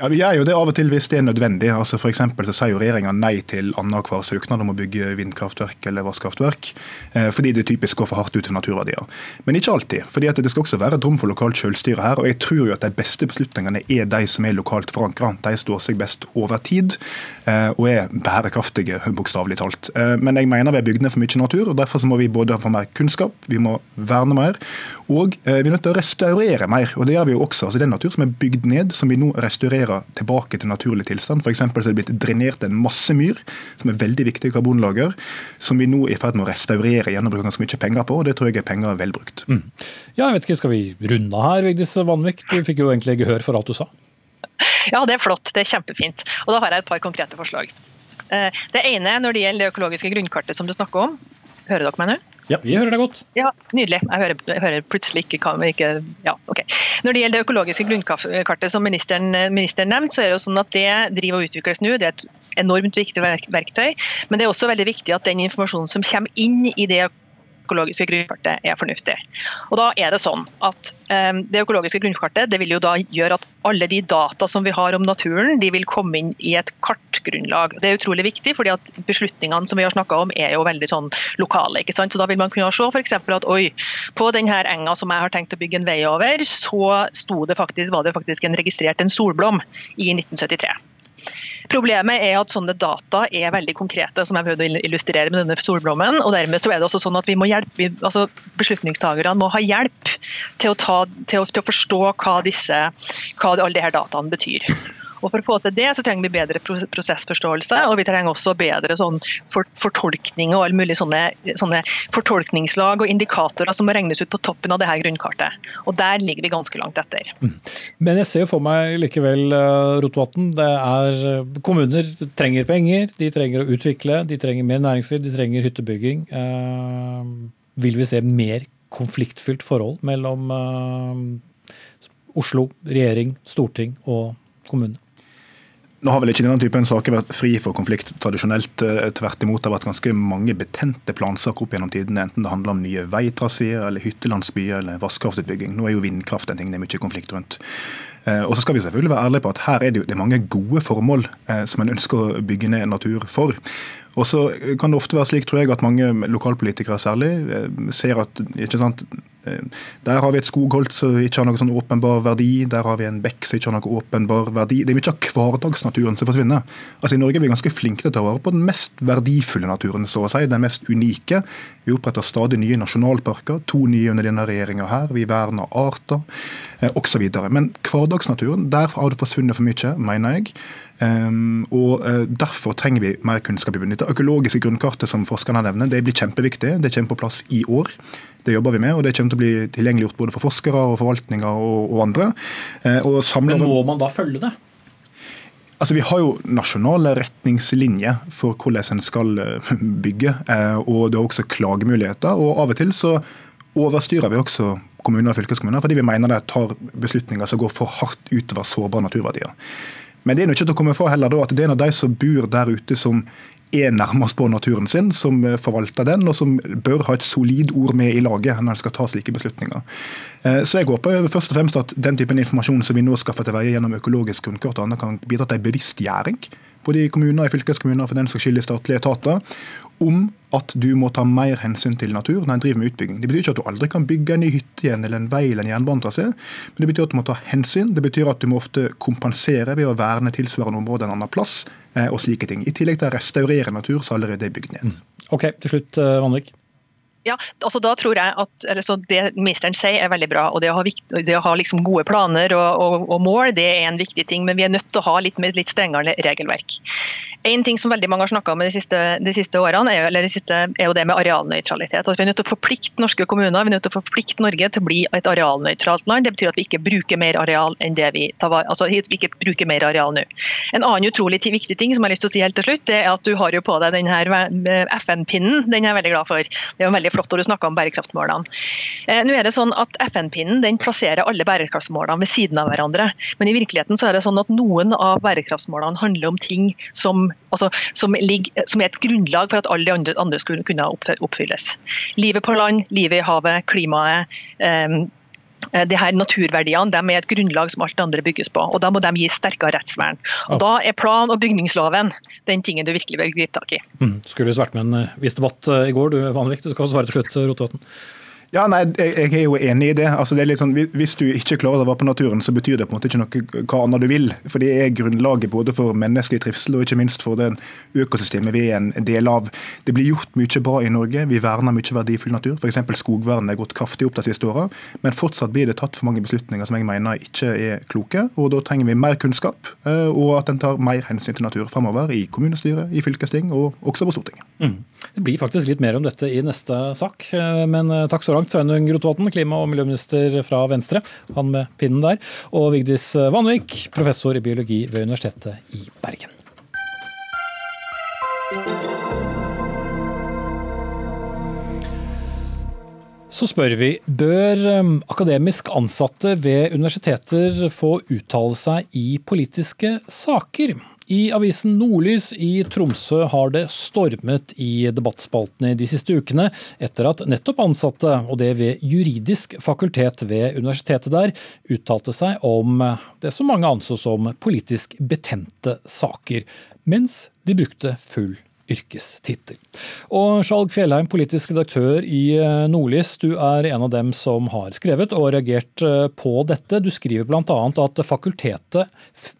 Ja, Vi gjør jo det av og til hvis det er nødvendig. Altså for så sier jo regjeringa nei til annenhver søknad om å bygge vindkraftverk eller vasskraftverk, eh, fordi det typisk går for hardt ut til naturverdier. Men ikke alltid. fordi at det skal også være et rom for lokalt selvstyre her. og Jeg tror jo at de beste beslutningene er de som er lokalt forankra. De står seg best over tid eh, og er bærekraftige, bokstavelig talt. Eh, men jeg mener vi har bygd ned for mye natur, og derfor må vi både få mer kunnskap, vi må verne mer, og vi er nødt til å restaurere mer. og Det gjør vi jo også. Altså Det er natur som er bygd ned, som vi nå restaurerer restaurerer tilbake til naturlig tilstand. F.eks. er det blitt drenert en masse myr, som er veldig viktig karbonlager, som vi nå er i ferd med å restaurere igjen og bruke ganske mye penger på. og Det tror jeg er penger vel brukt. Mm. Ja, jeg vet ikke, Skal vi runde her, Vigdis Vanvik? Du fikk jo egentlig gehør for alt du sa. Ja, det er flott. Det er kjempefint. Og da har jeg et par konkrete forslag. Eh, det ene når det gjelder det økologiske grunnkartet som du snakker om. Hører dere meg nå? Ja, vi hører deg godt. Ja, Nydelig. Jeg hører, jeg hører plutselig ikke, kan, ikke ja, ok. Når det gjelder det økologiske grunnkartet som ministeren, ministeren nevnte, så er det jo sånn at det driver og utvikles nå. Det er et enormt viktig verktøy. Men det er også veldig viktig at den informasjonen som kommer inn i det økologiske grunnkartet er fornuftig. Og da er Det sånn at um, det økologiske grunnkartet det vil jo da gjøre at alle de data som vi har om naturen, de vil komme inn i et kartgrunnlag. Det er utrolig viktig, fordi at beslutningene som vi har om er jo veldig sånn lokale. ikke sant? Så Da vil man kunne se for at oi, på denne enga som jeg har tenkt å bygge en vei over, så det faktisk, var det faktisk en registrert en solblom i 1973. Problemet er at sånne data er veldig konkrete, som jeg prøvde å illustrere med denne solblommen. og dermed så er det også sånn at vi må hjelpe, altså Beslutningstakerne må ha hjelp til å, ta, til å, til å forstå hva, disse, hva alle disse dataene betyr. Og For å få til det så trenger vi bedre prosessforståelse, og vi trenger også bedre sånn for, fortolkning og alle mulige sånne, sånne, fortolkningslag og indikatorer som må regnes ut på toppen av det her grunnkartet. Og Der ligger vi ganske langt etter. Mm. Men jeg ser jo for meg likevel, eh, Rotevatn, det er eh, kommuner trenger penger, de trenger å utvikle, de trenger mer næringsliv, de trenger hyttebygging. Eh, vil vi se mer konfliktfylt forhold mellom Oslo, regjering, storting og kommune? Nå har vel ikke denne typen saker vært fri for konflikt tradisjonelt. Eh, tvert imot det har vært ganske mange betente plansaker opp gjennom tidene, enten det handler om nye veitraseer, eller hyttelandsbyer eller vannkraftutbygging. Nå er jo vindkraft en ting det er mye konflikt rundt. Eh, og så skal vi selvfølgelig være ærlige på at her er det jo det er mange gode formål eh, som en ønsker å bygge ned natur for. Og så kan det ofte være slik, tror jeg, at mange lokalpolitikere særlig ser at ikke sant, der har vi et skogholt som ikke har noen sånn åpenbar verdi. Der har vi en bekk som ikke har noen åpenbar verdi. Det er mye av hverdagsnaturen som forsvinner. Altså I Norge er vi ganske flinke til å ta vare på den mest verdifulle naturen, så å si. Den mest unike. Vi oppretter stadig nye nasjonalparker. To nye under denne regjeringa her. Vi verner arter, eh, osv. Men hverdagsnaturen, der har det forsvunnet for mye, mener jeg. Um, og uh, Derfor trenger vi mer kunnskap i bunnen. Det økologiske grunnkartet som forskerne nevner, det blir kjempeviktig. Det kommer på plass i år. Det jobber vi med, og det kommer til å bli tilgjengeliggjort både for forskere, og forvaltninger og, og andre. Uh, og Men må man da følge det? Altså, Vi har jo nasjonale retningslinjer for hvordan en skal eh, bygge, og det er også klagemuligheter. og Av og til så overstyrer vi også kommuner og fylkeskommuner fordi vi mener de tar beslutninger som går for hardt utover sårbare naturverdier. Men det er ikke til å komme fra heller da, at det er en av de som bor der ute som er nærmest på naturen sin, som forvalter den, og som bør ha et solid ord med i laget når en skal ta slike beslutninger. Eh, så jeg håper først og fremst at den typen informasjon som vi nå skaffer til veie gjennom økologisk grunnkart, kan bidra til en bevisstgjøring både i kommuner, i fylkeskommuner for den saks skyld i statlige etater, om at du må ta mer hensyn til natur når en driver med utbygging. Det betyr ikke at du aldri kan bygge en ny hytte igjen eller en vei eller en jernbanetrasé, men det betyr at du må ta hensyn. Det betyr at du må ofte kompensere ved å verne tilsvarende område en annen plass, eh, og slike ting. I tillegg til å restaurere natur som allerede er bygd ned. Mm. Ok, til slutt, eh, Vanvik. Ja, altså da tror jeg at Det ministeren sier er veldig bra. og Det å ha, det å ha liksom gode planer og, og, og, mål det er en viktig ting, men vi er nødt til å ha litt, litt strengere regelverk. En ting som veldig mange har snakka om de siste, de siste årene, er, de siste, er, jo det med arealnøytralitet. Altså vi er nødt til å forplikte norske kommuner vi er nødt til å forplikte Norge til å bli et arealnøytralt land. Det betyr at vi ikke bruker mer areal enn det vi tar altså vi ikke bruker mer areal nå. En annen utrolig viktig ting som jeg har lyst til å si helt til slutt, det er at du har jo på deg denne FN-pinnen. Den er jeg veldig glad for. Det er jo veldig flott når du snakka om bærekraftsmålene. Eh, nå er det sånn at FN-pinnen den plasserer alle bærekraftsmålene ved siden av hverandre. Men i virkeligheten så er det sånn at noen av bærekraftsmålene handler om ting som altså, som, ligger, som, er et grunnlag for at alle de andre, andre skulle kunne oppfylles. Livet på land, livet i havet, klimaet. Um, de her Naturverdiene de er et grunnlag som alt det andre bygges på. og Da må de gi sterkere rettsvern. Og Da er plan- og bygningsloven den tingen du virkelig vil gripe tak i. Mm. Skulle visst vært med en eh, viss debatt eh, i går, du Vanvik. Du kan svare til slutt, Rotevatn. Ja, nei, jeg, jeg, er jo enig i det. Altså, det sånn, hvis du ikke klarer å være på naturen, så betyr det på en måte ikke noe hva annet du vil. For det er grunnlaget både for menneskelig trivsel og ikke minst for det økosystemet vi er en del av. Det blir gjort mye bra i Norge. Vi verner mye verdifull natur. F.eks. skogvernet er gått kraftig opp de siste åra. Men fortsatt blir det tatt for mange beslutninger som jeg mener ikke er kloke. Og da trenger vi mer kunnskap, eh, og at en tar mer hensyn til natur framover i kommunestyret, i fylkesting og også på Stortinget. Mm. Det blir faktisk litt mer om dette i neste sak, eh, men eh, takk så langt. Sveinung Rotevatn, klima- og miljøminister fra Venstre, han med pinnen der. Og Vigdis Vanvik, professor i biologi ved Universitetet i Bergen. Så spør vi, bør akademisk ansatte ved universiteter få uttale seg i politiske saker? I avisen Nordlys i Tromsø har det stormet i debattspaltene de siste ukene, etter at nettopp ansatte, og det ved juridisk fakultet ved universitetet der, uttalte seg om det som mange anså som politisk betente saker, mens de brukte full yrkestittel. Og Skjalg Fjellheim, politisk redaktør i eh, Nordlys, du er en av dem som har skrevet og reagert eh, på dette. Du skriver bl.a. at fakultetet,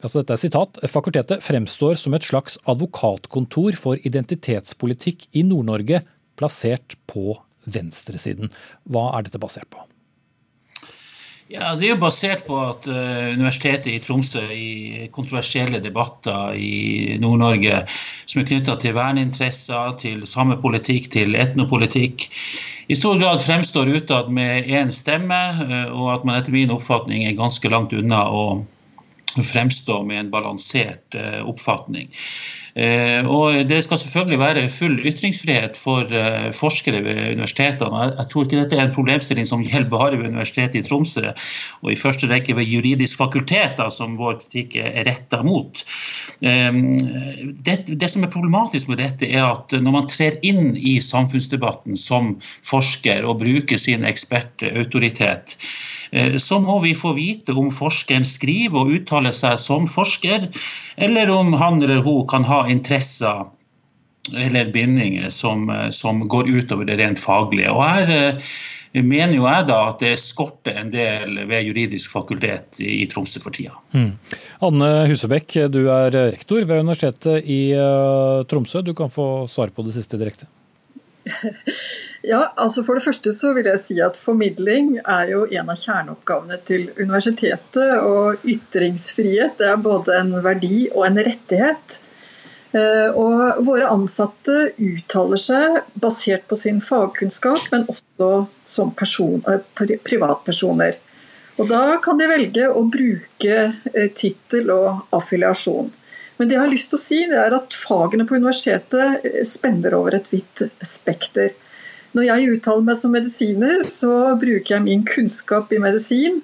altså dette er sitat, fakultetet fremstår som et slags advokatkontor for identitetspolitikk i Nord-Norge, plassert på venstresiden. Hva er dette basert på? Ja, Det er jo basert på at uh, Universitetet i Tromsø i kontroversielle debatter i Nord-Norge som er knytta til verneinteresser, til samepolitikk, til etnopolitikk, i stor grad fremstår utad med én stemme, uh, og at man etter min oppfatning er ganske langt unna å fremstå med en balansert uh, oppfatning. Eh, og Det skal selvfølgelig være full ytringsfrihet for eh, forskere ved universitetene. Jeg tror ikke dette er en problemstilling som gjelder bare ved Universitetet i Tromsø, og i første rekke ved juridisk fakultet, som vår kritikk er retta mot. Det, det, som er problematisk med dette, er at når man trer inn i samfunnsdebatten som forsker og bruker sin ekspertautoritet, eh, så må vi få vite om forskeren skriver og uttaler seg som forsker, eller om han eller hun kan ha interesser eller bindinger som, som går utover det rent faglige. Og her eh, mener jo jeg da at det skorter en del ved juridisk fakultet i Tromsø for tida. Mm. Anne Husebekk, du er rektor ved Universitetet i uh, Tromsø. Du kan få svare på det siste direkte. Ja, altså For det første så vil jeg si at formidling er jo en av kjerneoppgavene til universitetet. Og ytringsfrihet er både en verdi og en rettighet. Eh, og våre ansatte uttaler seg basert på sin fagkunnskap, men også som person, eh, privatpersoner. Og Da kan de velge å bruke eh, tittel og affiliasjon. Men det jeg har lyst til å si er at fagene på universitetet spenner over et vidt spekter. Når jeg uttaler meg som medisiner, så bruker jeg min kunnskap i medisin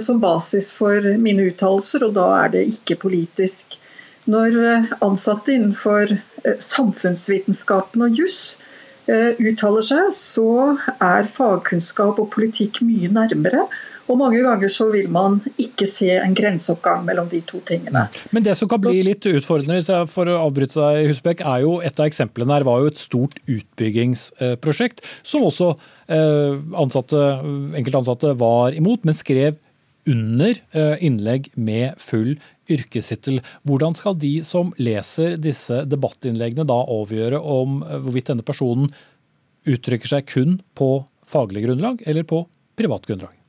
som basis for mine uttalelser, og da er det ikke politisk. Når eh, ansatte innenfor eh, samfunnsvitenskapen og juss eh, uttaler seg, så er fagkunnskap og politikk mye nærmere. Og mange ganger så vil man ikke se en grenseoppgang mellom de to tingene. Men det som kan bli litt utfordrende, for å avbryte deg, Husbekk, er jo et av eksemplene her var jo et stort utbyggingsprosjekt, som også ansatte, enkelte ansatte var imot, men skrev under innlegg med full yrkestittel. Hvordan skal de som leser disse debattinnleggene da avgjøre om eh, hvorvidt denne personen uttrykker seg kun på faglig grunnlag eller på privat grunnlag?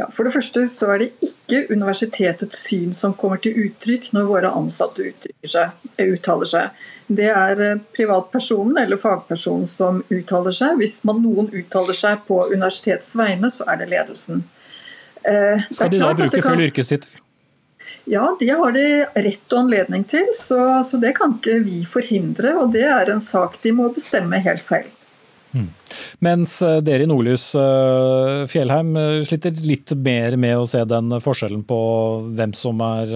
Ja, for det første så er det ikke universitetets syn som kommer til uttrykk når våre ansatte seg, eh, uttaler seg. Det er eh, privatpersonen eller fagpersonen som uttaler seg. Hvis man noen uttaler seg på universitetets vegne, så er det ledelsen. Eh, Skal de da bruke kan... full sitt? Ja, det har de rett og anledning til, så, så, det kan ikke vi forhindre. Og det er en sak de må bestemme helt selv. Mens eh, dere i Nordlys eh, Fjellheim eh, sliter litt mer med å se den forskjellen på hvem som er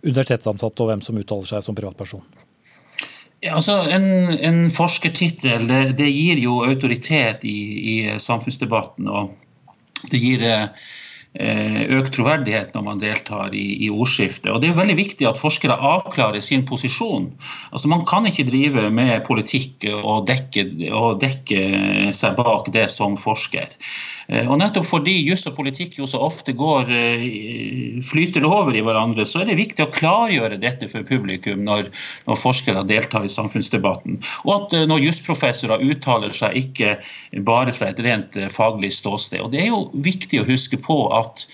universitetsansatt og hvem som uttaler seg som privatperson. Ja, altså En, en forskertittel det, det, gir jo autoritet i, i samfunnsdebatten. og det gir Eh, økt troverdighet når man deltar i, i, ordskiftet. Og Det er veldig viktig at forskere avklarer sin posisjon. Altså Man kan ikke drive med politikk og dekke, og dekke seg bak det som forsker. Eh, og nettopp fordi juss og politikk jo så ofte går eh, flyter over i hverandre, så er det viktig å klargjøre dette for publikum når, når forskere deltar i samfunnsdebatten. Og at når jusprofessorer uttaler seg ikke bare fra et rent faglig ståsted. Og Det er jo viktig å huske på at at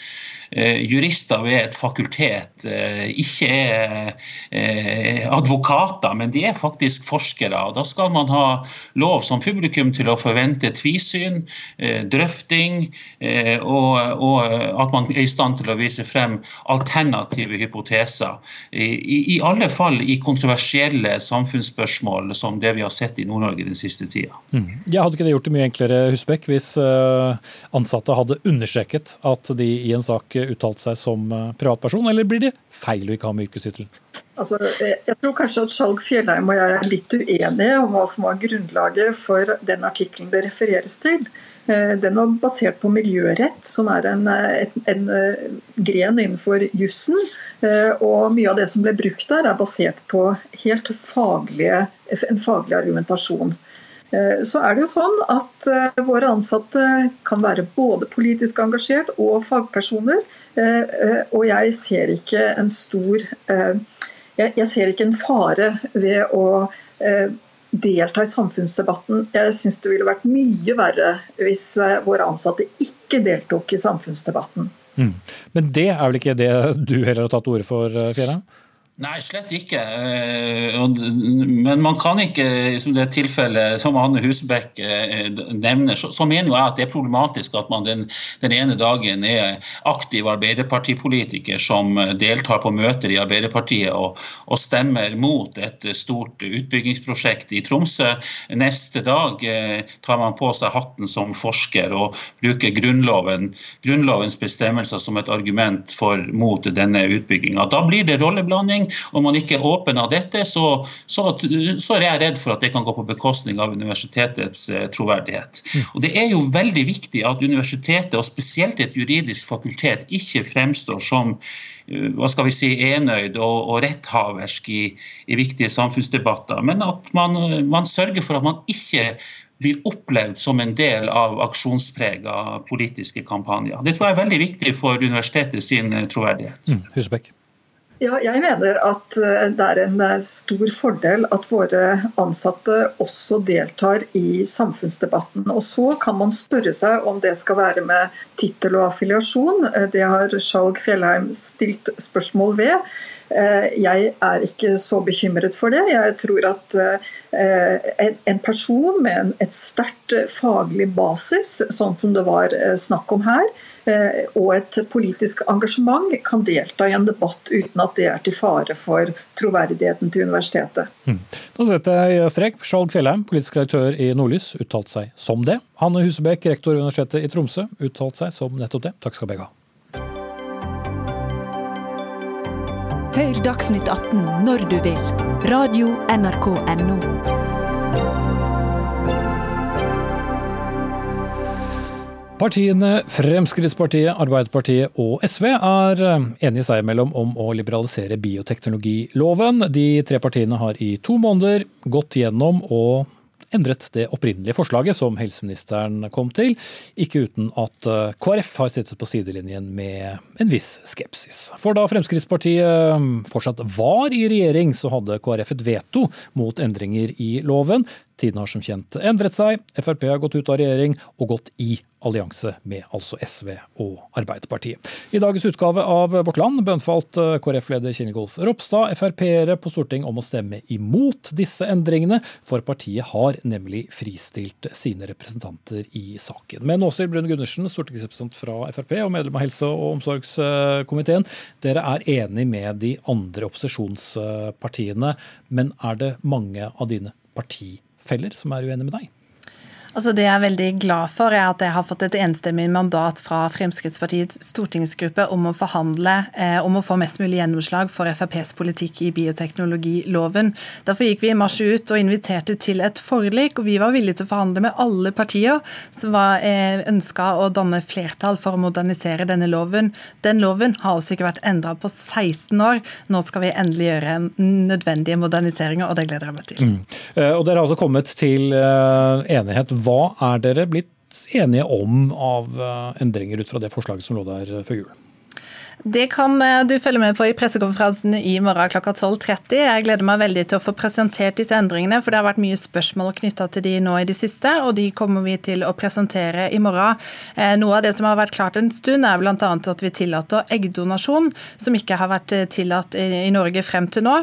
jurister ved et fakultet ikke er advokater, men de er faktisk forskere. og Da skal man ha lov som publikum til å forvente tvisyn, drøfting, og, at man er i stand til å vise frem alternative hypoteser. I, alle fall i kontroversielle samfunnsspørsmål som det vi har sett i Nord-Norge den siste tida. Mm. Jeg hadde ikke det gjort det mye enklere Husbekk, hvis eh, ansatte hadde understreket at de i en sak uttalte seg som eh, privatperson, eller blir det feil å ikke ha med yrkestittel? Altså, jeg tror kanskje at Skjalg Fjellheim og jeg er litt uenige om hva som var grunnlaget for den artikkelen det refereres til. Eh, den var basert på miljørett, som er en, en, en gren innenfor jussen. Og mye av det som ble brukt der, er basert på helt faglige, en faglig argumentasjon. Eh, så er det jo sånn at eh, våre ansatte kan være både politisk engasjert og fagpersoner. Eh, og jeg ser ikke en stor Jeg ser ikke en fare ved å delta i samfunnsdebatten. Jeg syns det ville vært mye verre hvis våre ansatte ikke deltok i samfunnsdebatten. Mm. Men det er vel ikke det du heller har tatt til orde for, Fjæra? Nei, slett ikke. Eh, men man kan ikke, som det tilfellet som Anne Husebekk eh, nevner, så, mener jeg at det er problematisk at man den, den ene dagen er aktiv arbeiderpartipolitiker som deltar på møter i Arbeiderpartiet og, og stemmer mot et stort utbyggingsprosjekt i Tromsø. Neste dag eh, tar man på seg hatten som forsker og bruker Grunnloven, Grunnlovens bestemmelser som et argument for, mot denne utbygginga. Da blir det rolleblanding. Om man ikke er av dette, så, så, så, er jeg redd for at det kan gå på bekostning av universitetets eh, troverdighet. Og Det er jo veldig viktig at universitetet, og spesielt et juridisk fakultet, ikke fremstår som eh, hva skal vi si, enøyd og, og retthaversk i, i, viktige samfunnsdebatter, men at man, man sørger for at man ikke blir opplevd som en del av aksjonsprega politiske kampanjer. Det tror jeg er veldig viktig for universitetet sin eh, troverdighet. Mm, Husbekk. Ja, jeg mener at eh, det er en eh, stor fordel at våre ansatte også deltar i samfunnsdebatten. Og Så kan man spørre seg om det skal være med tittel og affiliasjon. Eh, det har Skjalg Fjellheim stilt spørsmål ved. Jeg er ikke så bekymret for det. Jeg tror at en person med et sterkt faglig basis, sånn som det var snakk om her, Eh, og et politisk engasjement kan delta i en debatt uten at det er til fare for troverdigheten til universitetet. Mm. Da setter jeg strek. Skjalg Fjellheim, politisk redaktør i Nordlys, uttalte seg som det. Hanne Husebekk, rektor ved Universitetet i Tromsø, uttalte seg som nettopp det. Takk skal begge ha. Hør Dagsnytt 18 når du vil. Radio NRK Radio.nrk.no. Partiene Fremskrittspartiet, Arbeiderpartiet og SV er eh, enige seg imellom om å liberalisere bioteknologiloven. De tre partiene har i to måneder gått gjennom og endret det opprinnelige forslaget som helseministeren kom til, ikke uten at eh, KrF har sittet på sidelinjen med en viss skepsis. For da Fremskrittspartiet eh, fortsatt var i regjering, så hadde KrF et veto mot endringer i loven. Tiden har som kjent endret seg. Frp har gått ut av regjering og gått i allianse med altså SV og Arbeiderpartiet. I dagens utgave av Vårt Land bønnfalt eh, KrF-leder Kinegolf Ropstad Frp-ere på Stortinget om å stemme imot disse endringene, for partiet har nemlig fristilt sine representanter i saken. Men Åshild Brun Gundersen, stortingsrepresentant fra Frp og medlem av helse- og omsorgskomiteen, dere er enig med de andre opposisjonspartiene, men er det mange av dine partifeller som er uenig med deg? Altså Det jeg er veldig glad for, er at jeg har fått et enstemmig mandat fra Fremskrittspartiets stortingsgruppe om å forhandle eh, om å få mest mulig gjennomslag for FrPs politikk i bioteknologiloven. Derfor gikk vi i mars ut og inviterte til et forlik, og vi var villige til å forhandle med alle partier som var eh, ønska å danne flertall for å modernisere denne loven. Den loven har altså ikke vært endra på 16 år. Nå skal vi endelig gjøre nødvendige moderniseringer, og det gleder jeg meg til. Mm. Eh, og Dere har altså kommet til uh, enighet hva er dere blitt enige om av eh, endringer ut fra det forslaget som lå der før jul? Det kan eh, du følge med på i pressekonferansen i morgen klokka 12.30. Jeg gleder meg veldig til å få presentert disse endringene, for det har vært mye spørsmål knytta til de nå i det siste, og de kommer vi til å presentere i morgen. Eh, noe av det som har vært klart en stund, er bl.a. at vi tillater eggdonasjon, som ikke har vært eh, tillatt i Norge frem til nå.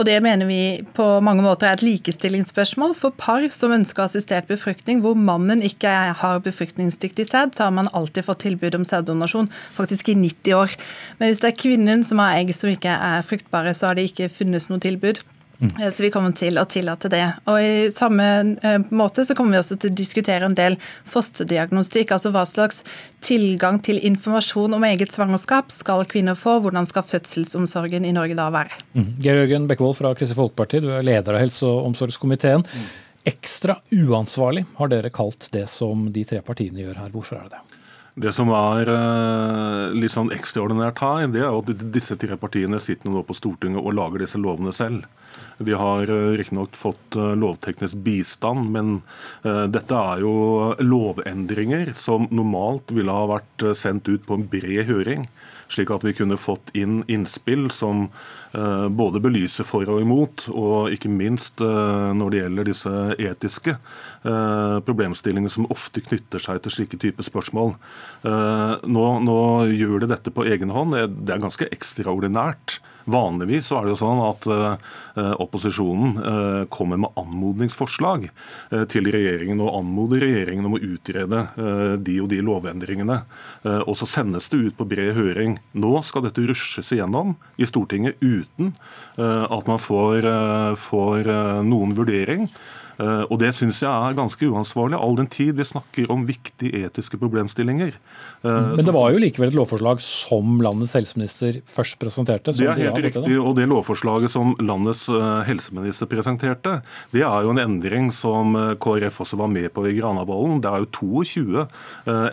Og det mener vi på mange måter er et likestillingsspørsmål for par som ønsker assistert befruktning, hvor mannen ikke har befruktningsdyktig sæd, så har man alltid fått tilbud om sæddonasjon, faktisk i 90 år. Men hvis det er kvinnen som har egg som ikke er fruktbare, så har det ikke funnes noe tilbud. Mm. Eh, så vi kommer til å tillate det. Og I samme eh, måte så kommer vi også til å diskutere en del fosterdiagnostikk. Altså hva slags tilgang til informasjon om eget svangerskap skal kvinner få? Hvordan skal fødselsomsorgen i Norge da være? Mm. Geir Jørgen Bekkevold fra Kristelig Folkeparti, du er leder av helse- og omsorgskomiteen. Mm. Ekstra uansvarlig har dere kalt det som de tre partiene gjør her. Hvorfor er det det? Det som er uh, litt sånn ekstraordinært her, det er at disse tre partiene sitter nå på Stortinget og lager disse lovene selv. De har uh, riktignok fått uh, lovteknisk bistand, men dette er jo lovendringer som normalt ville ha vært sendt ut på en bred høring slik at vi kunne fått inn innspill som eh, både belyser for og imot, og ikke minst eh, når det gjelder disse etiske eh, problemstillingene som ofte knytter seg til slike typer spørsmål. Nå, nå gjør det dette på egen hånd. Det er ganske ekstraordinært. Vanligvis så er det jo sånn at uh, opposisjonen uh, kommer med anmodningsforslag uh, til regjeringen og anmoder regjeringen om å utrede de og de lovendringene. og så sendes det ut på bred høring. Nå skal dette rushes igjennom i Stortinget uten at man får, får noen vurdering. Eh, og Det syns jeg er ganske uansvarlig, all den tid vi snakker om viktige etiske problemstillinger. Eh, Men det var jo likevel et lovforslag som landets helseminister først presenterte? Det er helt riktig, og det lovforslaget som landets eh, helseminister presenterte, det er jo en endring som KrF også var med på i Granavolden. Det er jo 22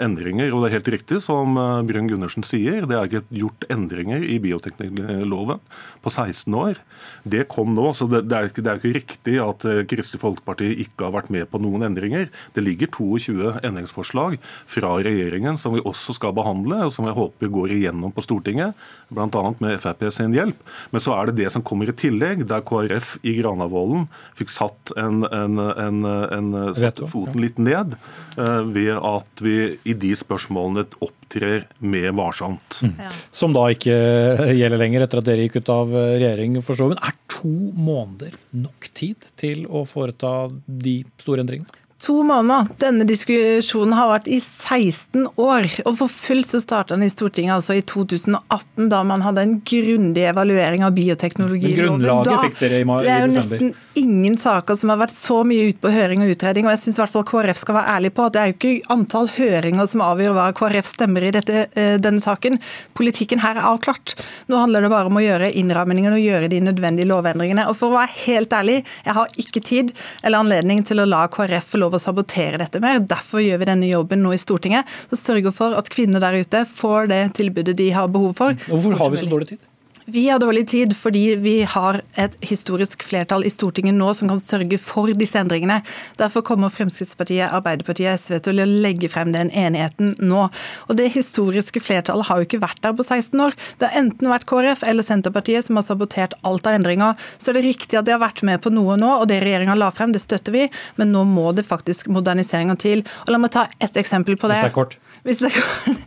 endringer, og det er helt riktig som Brun Gundersen sier, det er ikke gjort endringer i bioteknologiloven på 16 år. Det kom nå, så det, er er, ikke, ikke riktig at Kristelig Folkeparti Fremskrittspartiet ikke har vært med på noen endringer. Det ligger 22 endringsforslag fra regjeringen som vi også skal behandle, og som jeg håper går igjennom på Stortinget, bl.a. med Frp sin hjelp. Men så er det det som kommer i tillegg, der KrF i Granavolden fikk satt, en, en, en, en satt foten litt ned uh, ved at vi i de spørsmålene opptrer med varsomt. Mm. Som da ikke gjelder lenger etter at dere gikk ut av regjering, forstår vi. Er to måneder nok tid til å foreta de store endringene? To måneder. Denne diskusjonen har vært i 16 år. Og for fullt så starta den i Stortinget altså i 2018, da man hadde en grundig evaluering av bioteknologiloven. Grunnlaget fikk dere i, mai, Det er jo nesten ingen saker som har vært så mye ut på høring og utredning. Og jeg syns i hvert fall KrF skal være ærlig på at det er jo ikke antall høringer som avgjør hva KrF stemmer i dette, eh, denne saken. Politikken her er avklart. Nå handler det bare om å gjøre innrammingene og gjøre de nødvendige lovendringene. Og for å være helt ærlig, jeg har ikke tid eller anledning til å la KrF få lov lov å sabotere dette mer. Derfor gjør vi denne jobben nå i Stortinget. Så sørger for at kvinner der ute får det tilbudet de har behov for. Hvorfor har vi så dårlig tid? Vi har dårlig tid fordi vi har et historisk flertall i Stortinget nå som kan sørge for disse endringene. Derfor kommer Fremskrittspartiet, Arbeiderpartiet og SV til å legge frem den enigheten nå. Og Det historiske flertallet har jo ikke vært der på 16 år. Det har enten vært KrF eller Senterpartiet som har sabotert alt av endringer. Så er det riktig at de har vært med på noe nå, og det regjeringa la frem, det støtter vi. Men nå må det faktisk moderniseringer til. Og La meg ta ett eksempel på det. Det. Hvis det kan.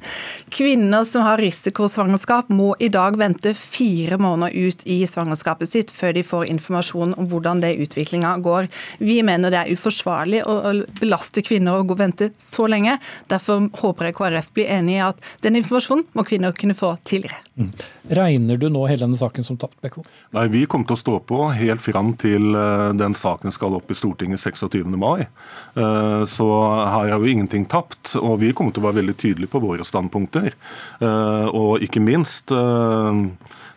Kvinner som har risikosvangerskap må i dag vente fire måneder ut i svangerskapet sitt før de får informasjon om hvordan det utviklinga går. Vi mener det er uforsvarlig å belaste kvinner og vente så lenge. Derfor håper jeg KrF blir enig i at den informasjonen må kvinner kunne få tidligere. Mm. Regner du nå hele denne saken som tapt, Bekko? Nei, Vi kommer til å stå på helt fram til eh, den saken skal opp i Stortinget 26. mai. Eh, så her er jo ingenting tapt. Og vi kommer til å være veldig tydelige på våre standpunkter. Eh, og ikke minst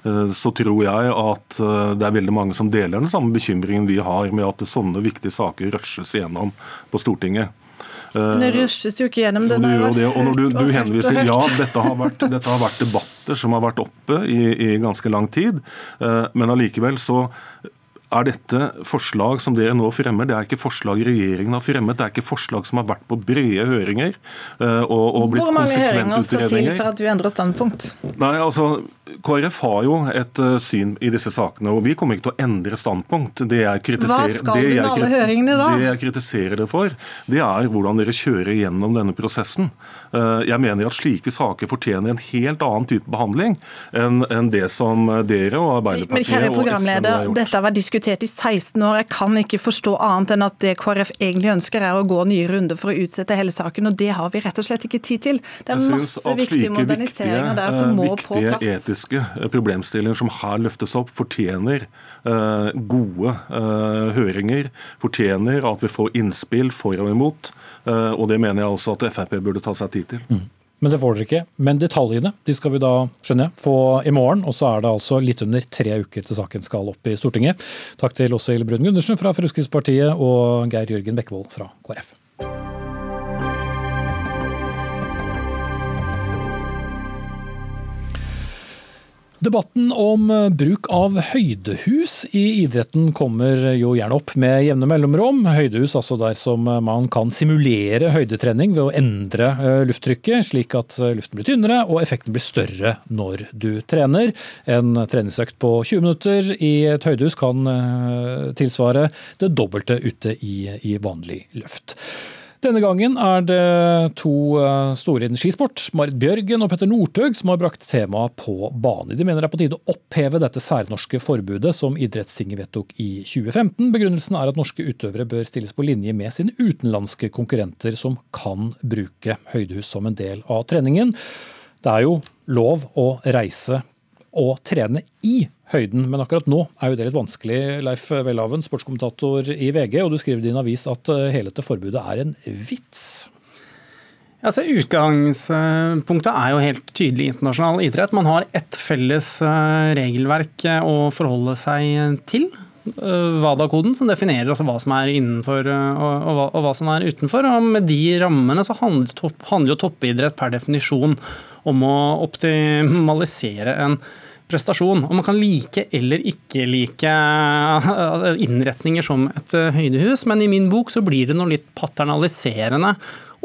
så tror jeg at det er veldig mange som deler den samme bekymringen vi har med at sånne viktige saker rushes igjennom på Stortinget. Men det rushes jo ikke gjennom den. Og, det, og når du, du henviser, ja, dette har, vært, dette har, vært, debatter som har vært oppe i, i ganske lang tid, eh, men allikevel så er dette forslag som dere nå fremmer. Det er ikke forslag regjeringen har fremmet, det er ikke forslag som har vært på brede høringer. Uh, og, og blitt Hvor mange høringer skal til for at du endrer standpunkt? Nei, altså, KrF har jo et uh, syn i disse sakene, og vi kommer ikke til å endre standpunkt. Det jeg kritiserer, Hva skal du med alle høringene da? Det jeg kritiserer det for, det er hvordan dere kjører gjennom denne prosessen. Uh, jeg mener at slike saker fortjener en helt annen type behandling enn en det som dere og Arbeiderpartiet Men kjære programleder, dette har vært diskutert i 16 år. Jeg kan ikke forstå annet enn at det KrF egentlig ønsker er å gå nye runder for å utsette hele saken, og det har vi rett og slett ikke tid til. Det er masse viktige moderniseringer der som må på plass. Etiske problemstillinger som her løftes opp, fortjener uh, gode uh, høringer, fortjener at vi får innspill for og imot. Uh, og det mener jeg også at Frp burde ta seg tid til. Mm. Men det får dere ikke. Men detaljene de skal vi da skjønner jeg, få i morgen. Og så er det altså litt under tre uker til saken skal opp i Stortinget. Takk til Åshild Brun Gundersen fra Fremskrittspartiet og Geir Jørgen Bekkevold fra KrF. Debatten om eh, bruk av høydehus i idretten kommer jo gjerne opp med jevne mellomrom. Høydehus altså der som eh, man kan simulere høydetrening ved å endre eh, lufttrykket, slik at luften blir tynnere og effekten blir større når du trener. En treningsøkt på 20 minutter i et høydehus kan tilsvare det dobbelte ute i, vanlig luft. Denne gangen er det to eh, store innen skisport, Marit Bjørgen og Petter Northug, som har brakt temaet på bane. De mener det er på tide å oppheve dette særnorske forbudet som Idrettstinget vedtok i 2015. Begrunnelsen er at norske utøvere bør stilles på linje med sine utenlandske konkurrenter som kan bruke høydehus som en del av treningen. Det er jo lov å reise og trene i høyden. Men akkurat nå er jo det litt vanskelig. Leif Welhaven, sportskommentator i VG, og du skriver i din avis at eh, hele dette forbudet er en vits. Altså, utgangspunktet er jo helt tydelig internasjonal idrett. Man har ett felles eh, regelverk eh, å forholde seg til. WADA-koden, som definerer altså hva som er innenfor og, hva, og, hva, som er utenfor. Og med de rammene så handler, topp, handler jo toppidrett per definisjon om å optimalisere en prestasjon. Og man kan like eller ikke like innretninger som et høydehus, men i min bok så blir det noe litt paternaliserende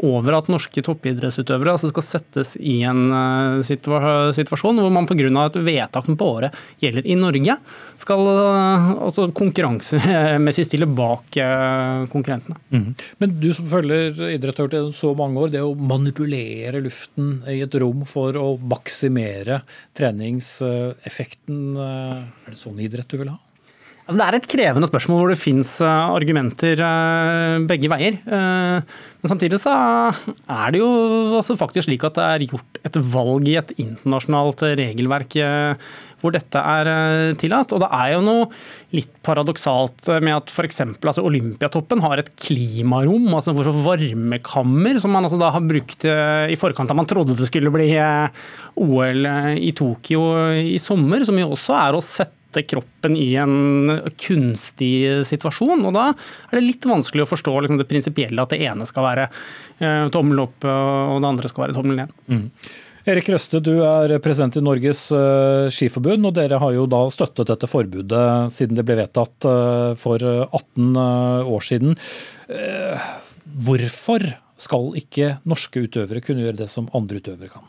over at norske toppidrettsutøvere altså skal settes i en eh, situasjon hvor man pga. et vedtak på året gjelder i Norge, skal eh, altså konkurransemessig stille bak eh, konkurrentene. Mm. Men du som følger idrett har gjort så mange år, det å manipulere luften i et rom for å maksimere treningseffekten, er det sånn idrett du vil ha? Altså, det er et krevende spørsmål hvor det fins eh, argumenter eh, begge veier. Eh, men samtidig så er det jo faktisk slik at det er gjort et valg i et internasjonalt regelverk hvor dette er tillatt. Og det er jo noe litt paradoksalt med at f.eks. Altså Olympiatoppen har et klimarom, altså for varmekammer, som man altså da har brukt i forkant av man trodde det skulle bli OL i Tokyo i sommer, som jo også er å sette sette kroppen i en kunstig situasjon. og Da er det litt vanskelig å forstå liksom, det prinsipielle at det ene skal være eh, tommel opp og det andre skal være tommel ned. Mm. Erik Røste, du er president i Norges uh, skiforbund, og dere har jo da støttet dette forbudet siden det ble vedtatt uh, for 18 uh, år siden. Hvorfor skal ikke norske utøvere kunne gjøre det som andre utøvere kan?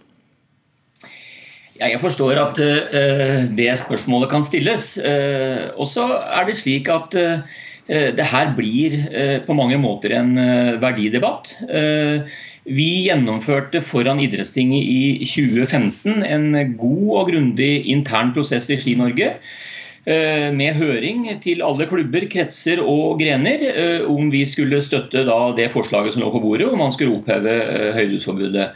Jeg forstår at uh, det spørsmålet kan stilles. Uh, og så er det slik at uh, det her blir på mange måter en verdidebatt. Vi gjennomførte foran Idrettstinget i 2015 en god og grundig intern prosess i Ski-Norge. Med høring til alle klubber, kretser og grener om vi skulle støtte det forslaget som lå på bordet, om man skulle oppheve høydehusforbudet.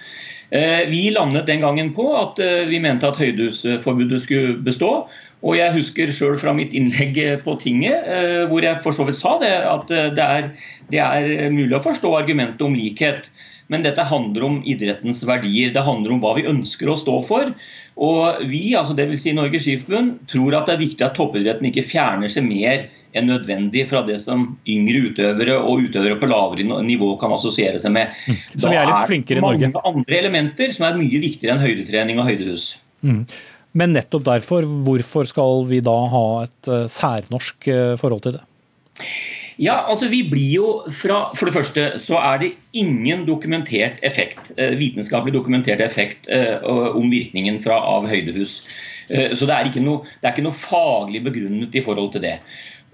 Eh, vi landet den gangen på at eh, vi mente at høydehusforbudet skulle bestå. Og jeg husker sjøl fra mitt innlegg på tinget, eh, hvor jeg for så vidt sa det, at det er, det er mulig å forstå argumentet om likhet. Men dette handler om idrettens verdier. Det handler om hva vi ønsker å stå for. Og vi, altså dvs. Si Norges Skiforbund, tror at det er viktig at toppidretten ikke fjerner seg mer enn nødvendig fra det som yngre utøvere og utøvere på lavere nivå kan assosiere seg med. Mm. Så vi er litt flinkere i Norge. Da er det mange andre elementer som er mye viktigere enn høydetrening og høydehus. Mm. Men nettopp derfor, hvorfor skal vi da ha et særnorsk forhold til det? Ja, altså vi blir jo fra, For det første så er det ingen dokumentert effekt, vitenskapelig dokumentert effekt om virkningen fra, av høydehus. Så det er, noe, det er ikke noe faglig begrunnet i forhold til det.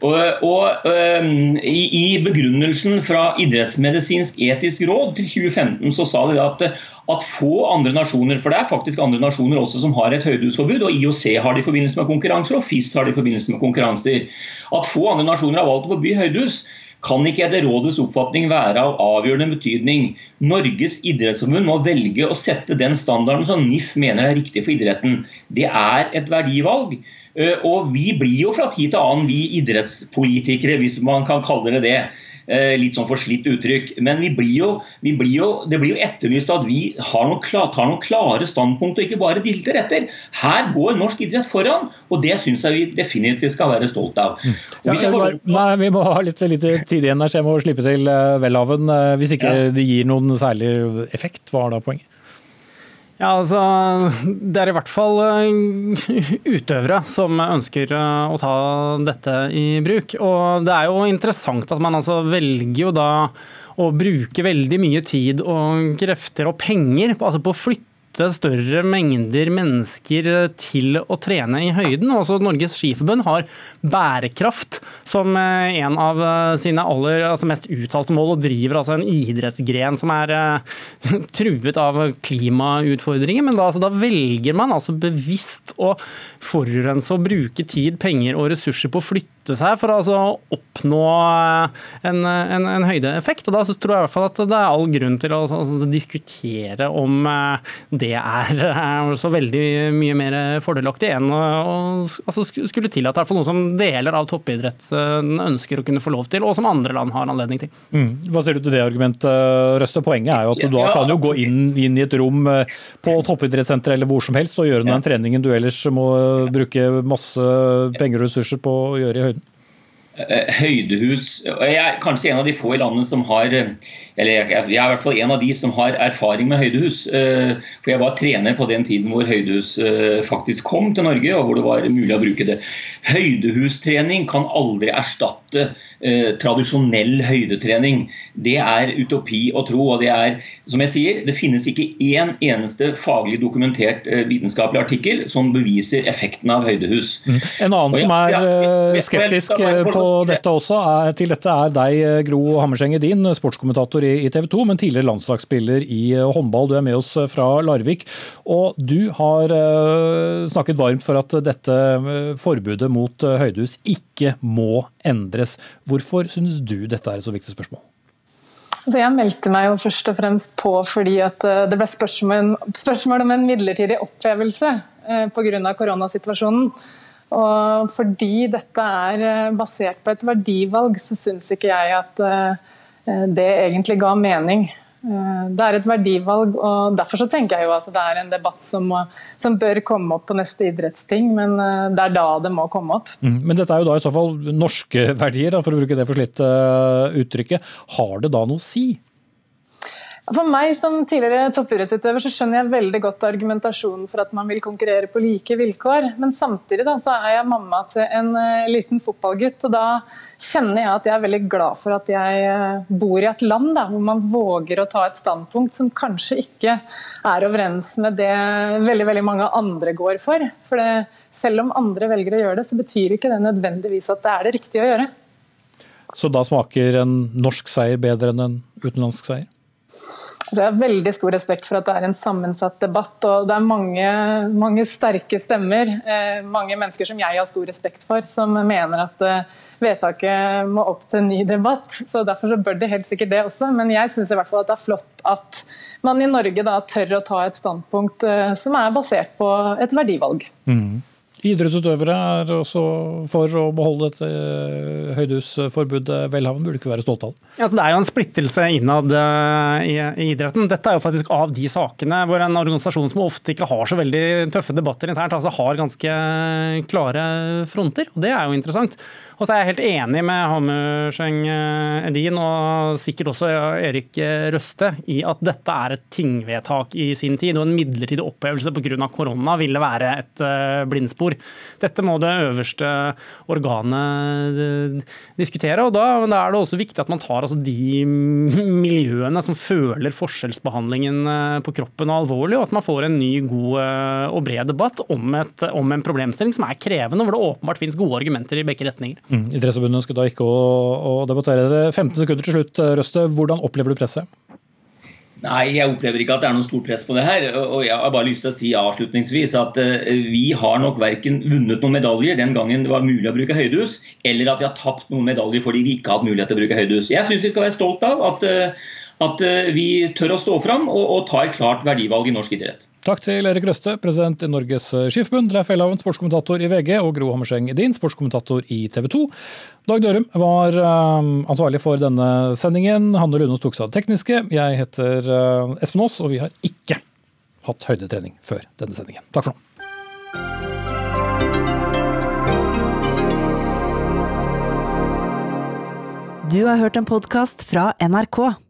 Og, og um, i, i, begrunnelsen fra Idrettsmedisinsk etisk råd til 2015 så sa de at, at få andre nasjoner, for det er faktisk andre nasjoner også som har et høydehusforbud, og IOC har det i forbindelse med konkurranser, og FIS har det i forbindelse med konkurranser, at få andre nasjoner har valgt å forby høydehus kan ikke etter rådets oppfatning være av avgjørende betydning. Norges idrettsforbund må velge å sette den standarden som NIF mener er riktig for idretten. Det er et verdivalg. Og vi blir jo fra tid til annen, vi idrettspolitikere, hvis man kan kalle det det. Eh, litt sånn forslitt uttrykk. Men vi blir jo, vi blir jo, det blir jo etterlyst at vi noen, tar noen klare standpunkt og ikke bare dilter etter. Her går norsk idrett foran, og det syns jeg vi definitivt skal være stolt av. Mm. Ja, bare... nei, vi må ha litt, litt tid igjen her, så jeg må slippe til eh, Welhaven. Hvis ikke det gir noen særlig effekt, hva er da poenget? Ja, altså, Det er i hvert fall eh, utøvere som ønsker eh, å ta dette i bruk. Og det er jo interessant at man altså velger jo da å bruke veldig mye tid og krefter og penger altså på å flytte flytte større mengder mennesker til å trene i høyden. Også Norges Skiforbund har bærekraft som eh, en av eh, sine aller altså mest uttalte mål, og driver altså en idrettsgren som er truet av klimautfordringer. Men da, altså, da, velger man altså bevisst å forurense og bruke tid, penger og ressurser på å flytte seg for å altså oppnå en, en, en, høydeeffekt. Og Da tror jeg i hvert fall at det er all grunn til å altså, diskutere om det er så veldig mye mer fordelaktig enn å altså, skulle tillate noe som deler av toppidretten ønsker å kunne få lov til, og som andre land har anledning til. Mm. Hva ser du til det argumentet, Røste? Poenget er jo at du da kan jo gå inn, inn i et rom eh, på toppidrettssenteret eller hvor som helst og gjøre den treningen du ellers må bruke masse penger og ressurser på å gjøre i høyden. Eh, høydehus Jeg er kanskje en av de få i landet som har eh, Eller jeg er i hvert fall en av de som har erfaring med høydehus. Eh, for jeg var trener på den tiden hvor høydehus faktisk kom til Norge, og hvor det var mulig å bruke det. Høydehustrening kan aldri erstatte eh, tradisjonell høydetrening. Det er utopi å tro. og det er, som jeg sier, det finnes ikke én eneste faglig dokumentert eh, vitenskapelig artikkel som beviser effekten av høydehus. Mm. En annen jeg, som er jeg, skeptisk på dette også, er, til dette er deg, Gro Hammerseng Edin, sportskommentator i, i TV 2, men tidligere landslagsspiller i håndball. Du er med oss fra Larvik. Og du har snakket varmt for at dette forbudet mot eh, høydehus ikke må endres. Hvorfor synes du dette er et så viktig spørsmål? Så jeg meldte meg jo først og fremst på fordi eh, det ble spørsmål, spørsmål om en midlertidig opplevelse eh, pga. koronasituasjonen. Og fordi dette er basert på et verdivalg, så syns ikke jeg at det egentlig ga mening. Eh, det er et verdivalg, og derfor så tenker jeg jo at det er en debatt som, må, som bør komme opp på neste idrettsting, men eh, det er da det må komme opp. Mm, men dette er jo da i så fall norske verdier, for å bruke det forslitte eh, uttrykket. Har det da noe å si? For meg som tidligere toppidrettsutøver så skjønner jeg veldig godt argumentasjonen for at man vil konkurrere på like vilkår. Men samtidig da, så er jeg mamma til en liten fotballgutt. og da kjenner jeg at jeg er veldig glad for at jeg eh, bor i et land da, hvor man våger å ta et standpunkt som kanskje ikke er overens med det veldig veldig mange andre går for. For det, selv om andre velger å gjøre det, så betyr ikke det nødvendigvis at det er det riktige å gjøre. Så da smaker en norsk seier bedre enn en utenlandsk seier? Jeg har veldig stor respekt for at det er en sammensatt debatt. og Det er mange, mange sterke stemmer, eh, mange mennesker som jeg har stor respekt for, som mener at eh, vedtaket må opp til en ny debatt. så Derfor så bør det helt sikkert det også. Men jeg syns det er flott at man i Norge da tør å ta et standpunkt uh, som er basert på et verdivalg. Mm. Idrettsutøvere er også for å beholde dette eh, høydehusforbudet. Velhaven burde ikke være stolt av. Ja, det er jo en splittelse innad eh, i, idretten. Dette er jo faktisk av de sakene hvor en organisasjon som ofte ikke har så veldig tøffe debatter internt, altså har ganske klare fronter. og Det er jo interessant. Og så er jeg helt enig med Hammerseng Edin og sikkert også Erik Røste i at dette er et tingvedtak i sin tid, og en midlertidig opphevelse pga. korona ville være et blindspor. Dette må det øverste organet diskutere, og da er det også viktig at man tar altså, de miljøene som føler forskjellsbehandlingen på kroppen alvorlig, og at man får en ny, god og bred debatt om, et, om en problemstilling som er krevende, hvor det åpenbart finnes gode argumenter i begge retninger. Mm. Idrettsforbundet ønsker da ikke å, å debattere det. 15 sekunder til slutt, Røste. Hvordan opplever du presset? Nei, jeg opplever ikke at det er noe stort press på det her. Og jeg har bare lyst til å si avslutningsvis at vi har nok verken vunnet noen medaljer den gangen det var mulig å bruke høydehus, eller at vi har tapt noen medaljer fordi vi ikke har hatt mulighet til å bruke høydehus. Jeg syns vi skal være stolt av at, at vi tør å stå fram og, og ta et klart verdivalg i norsk idrett. Takk til Erik Røste, president i Norges Skiforbund, Leif Elhaven, sportskommentator i VG, og Gro Hammerseng Edin, sportskommentator i TV 2. Dag Dørum var uh, ansvarlig for denne sendingen. Hanne Lunås tok seg av det tekniske. Jeg heter Espen Aas, og vi har ikke hatt høydetrening før denne sendingen. Takk for nå. Du har hørt en podkast fra NRK.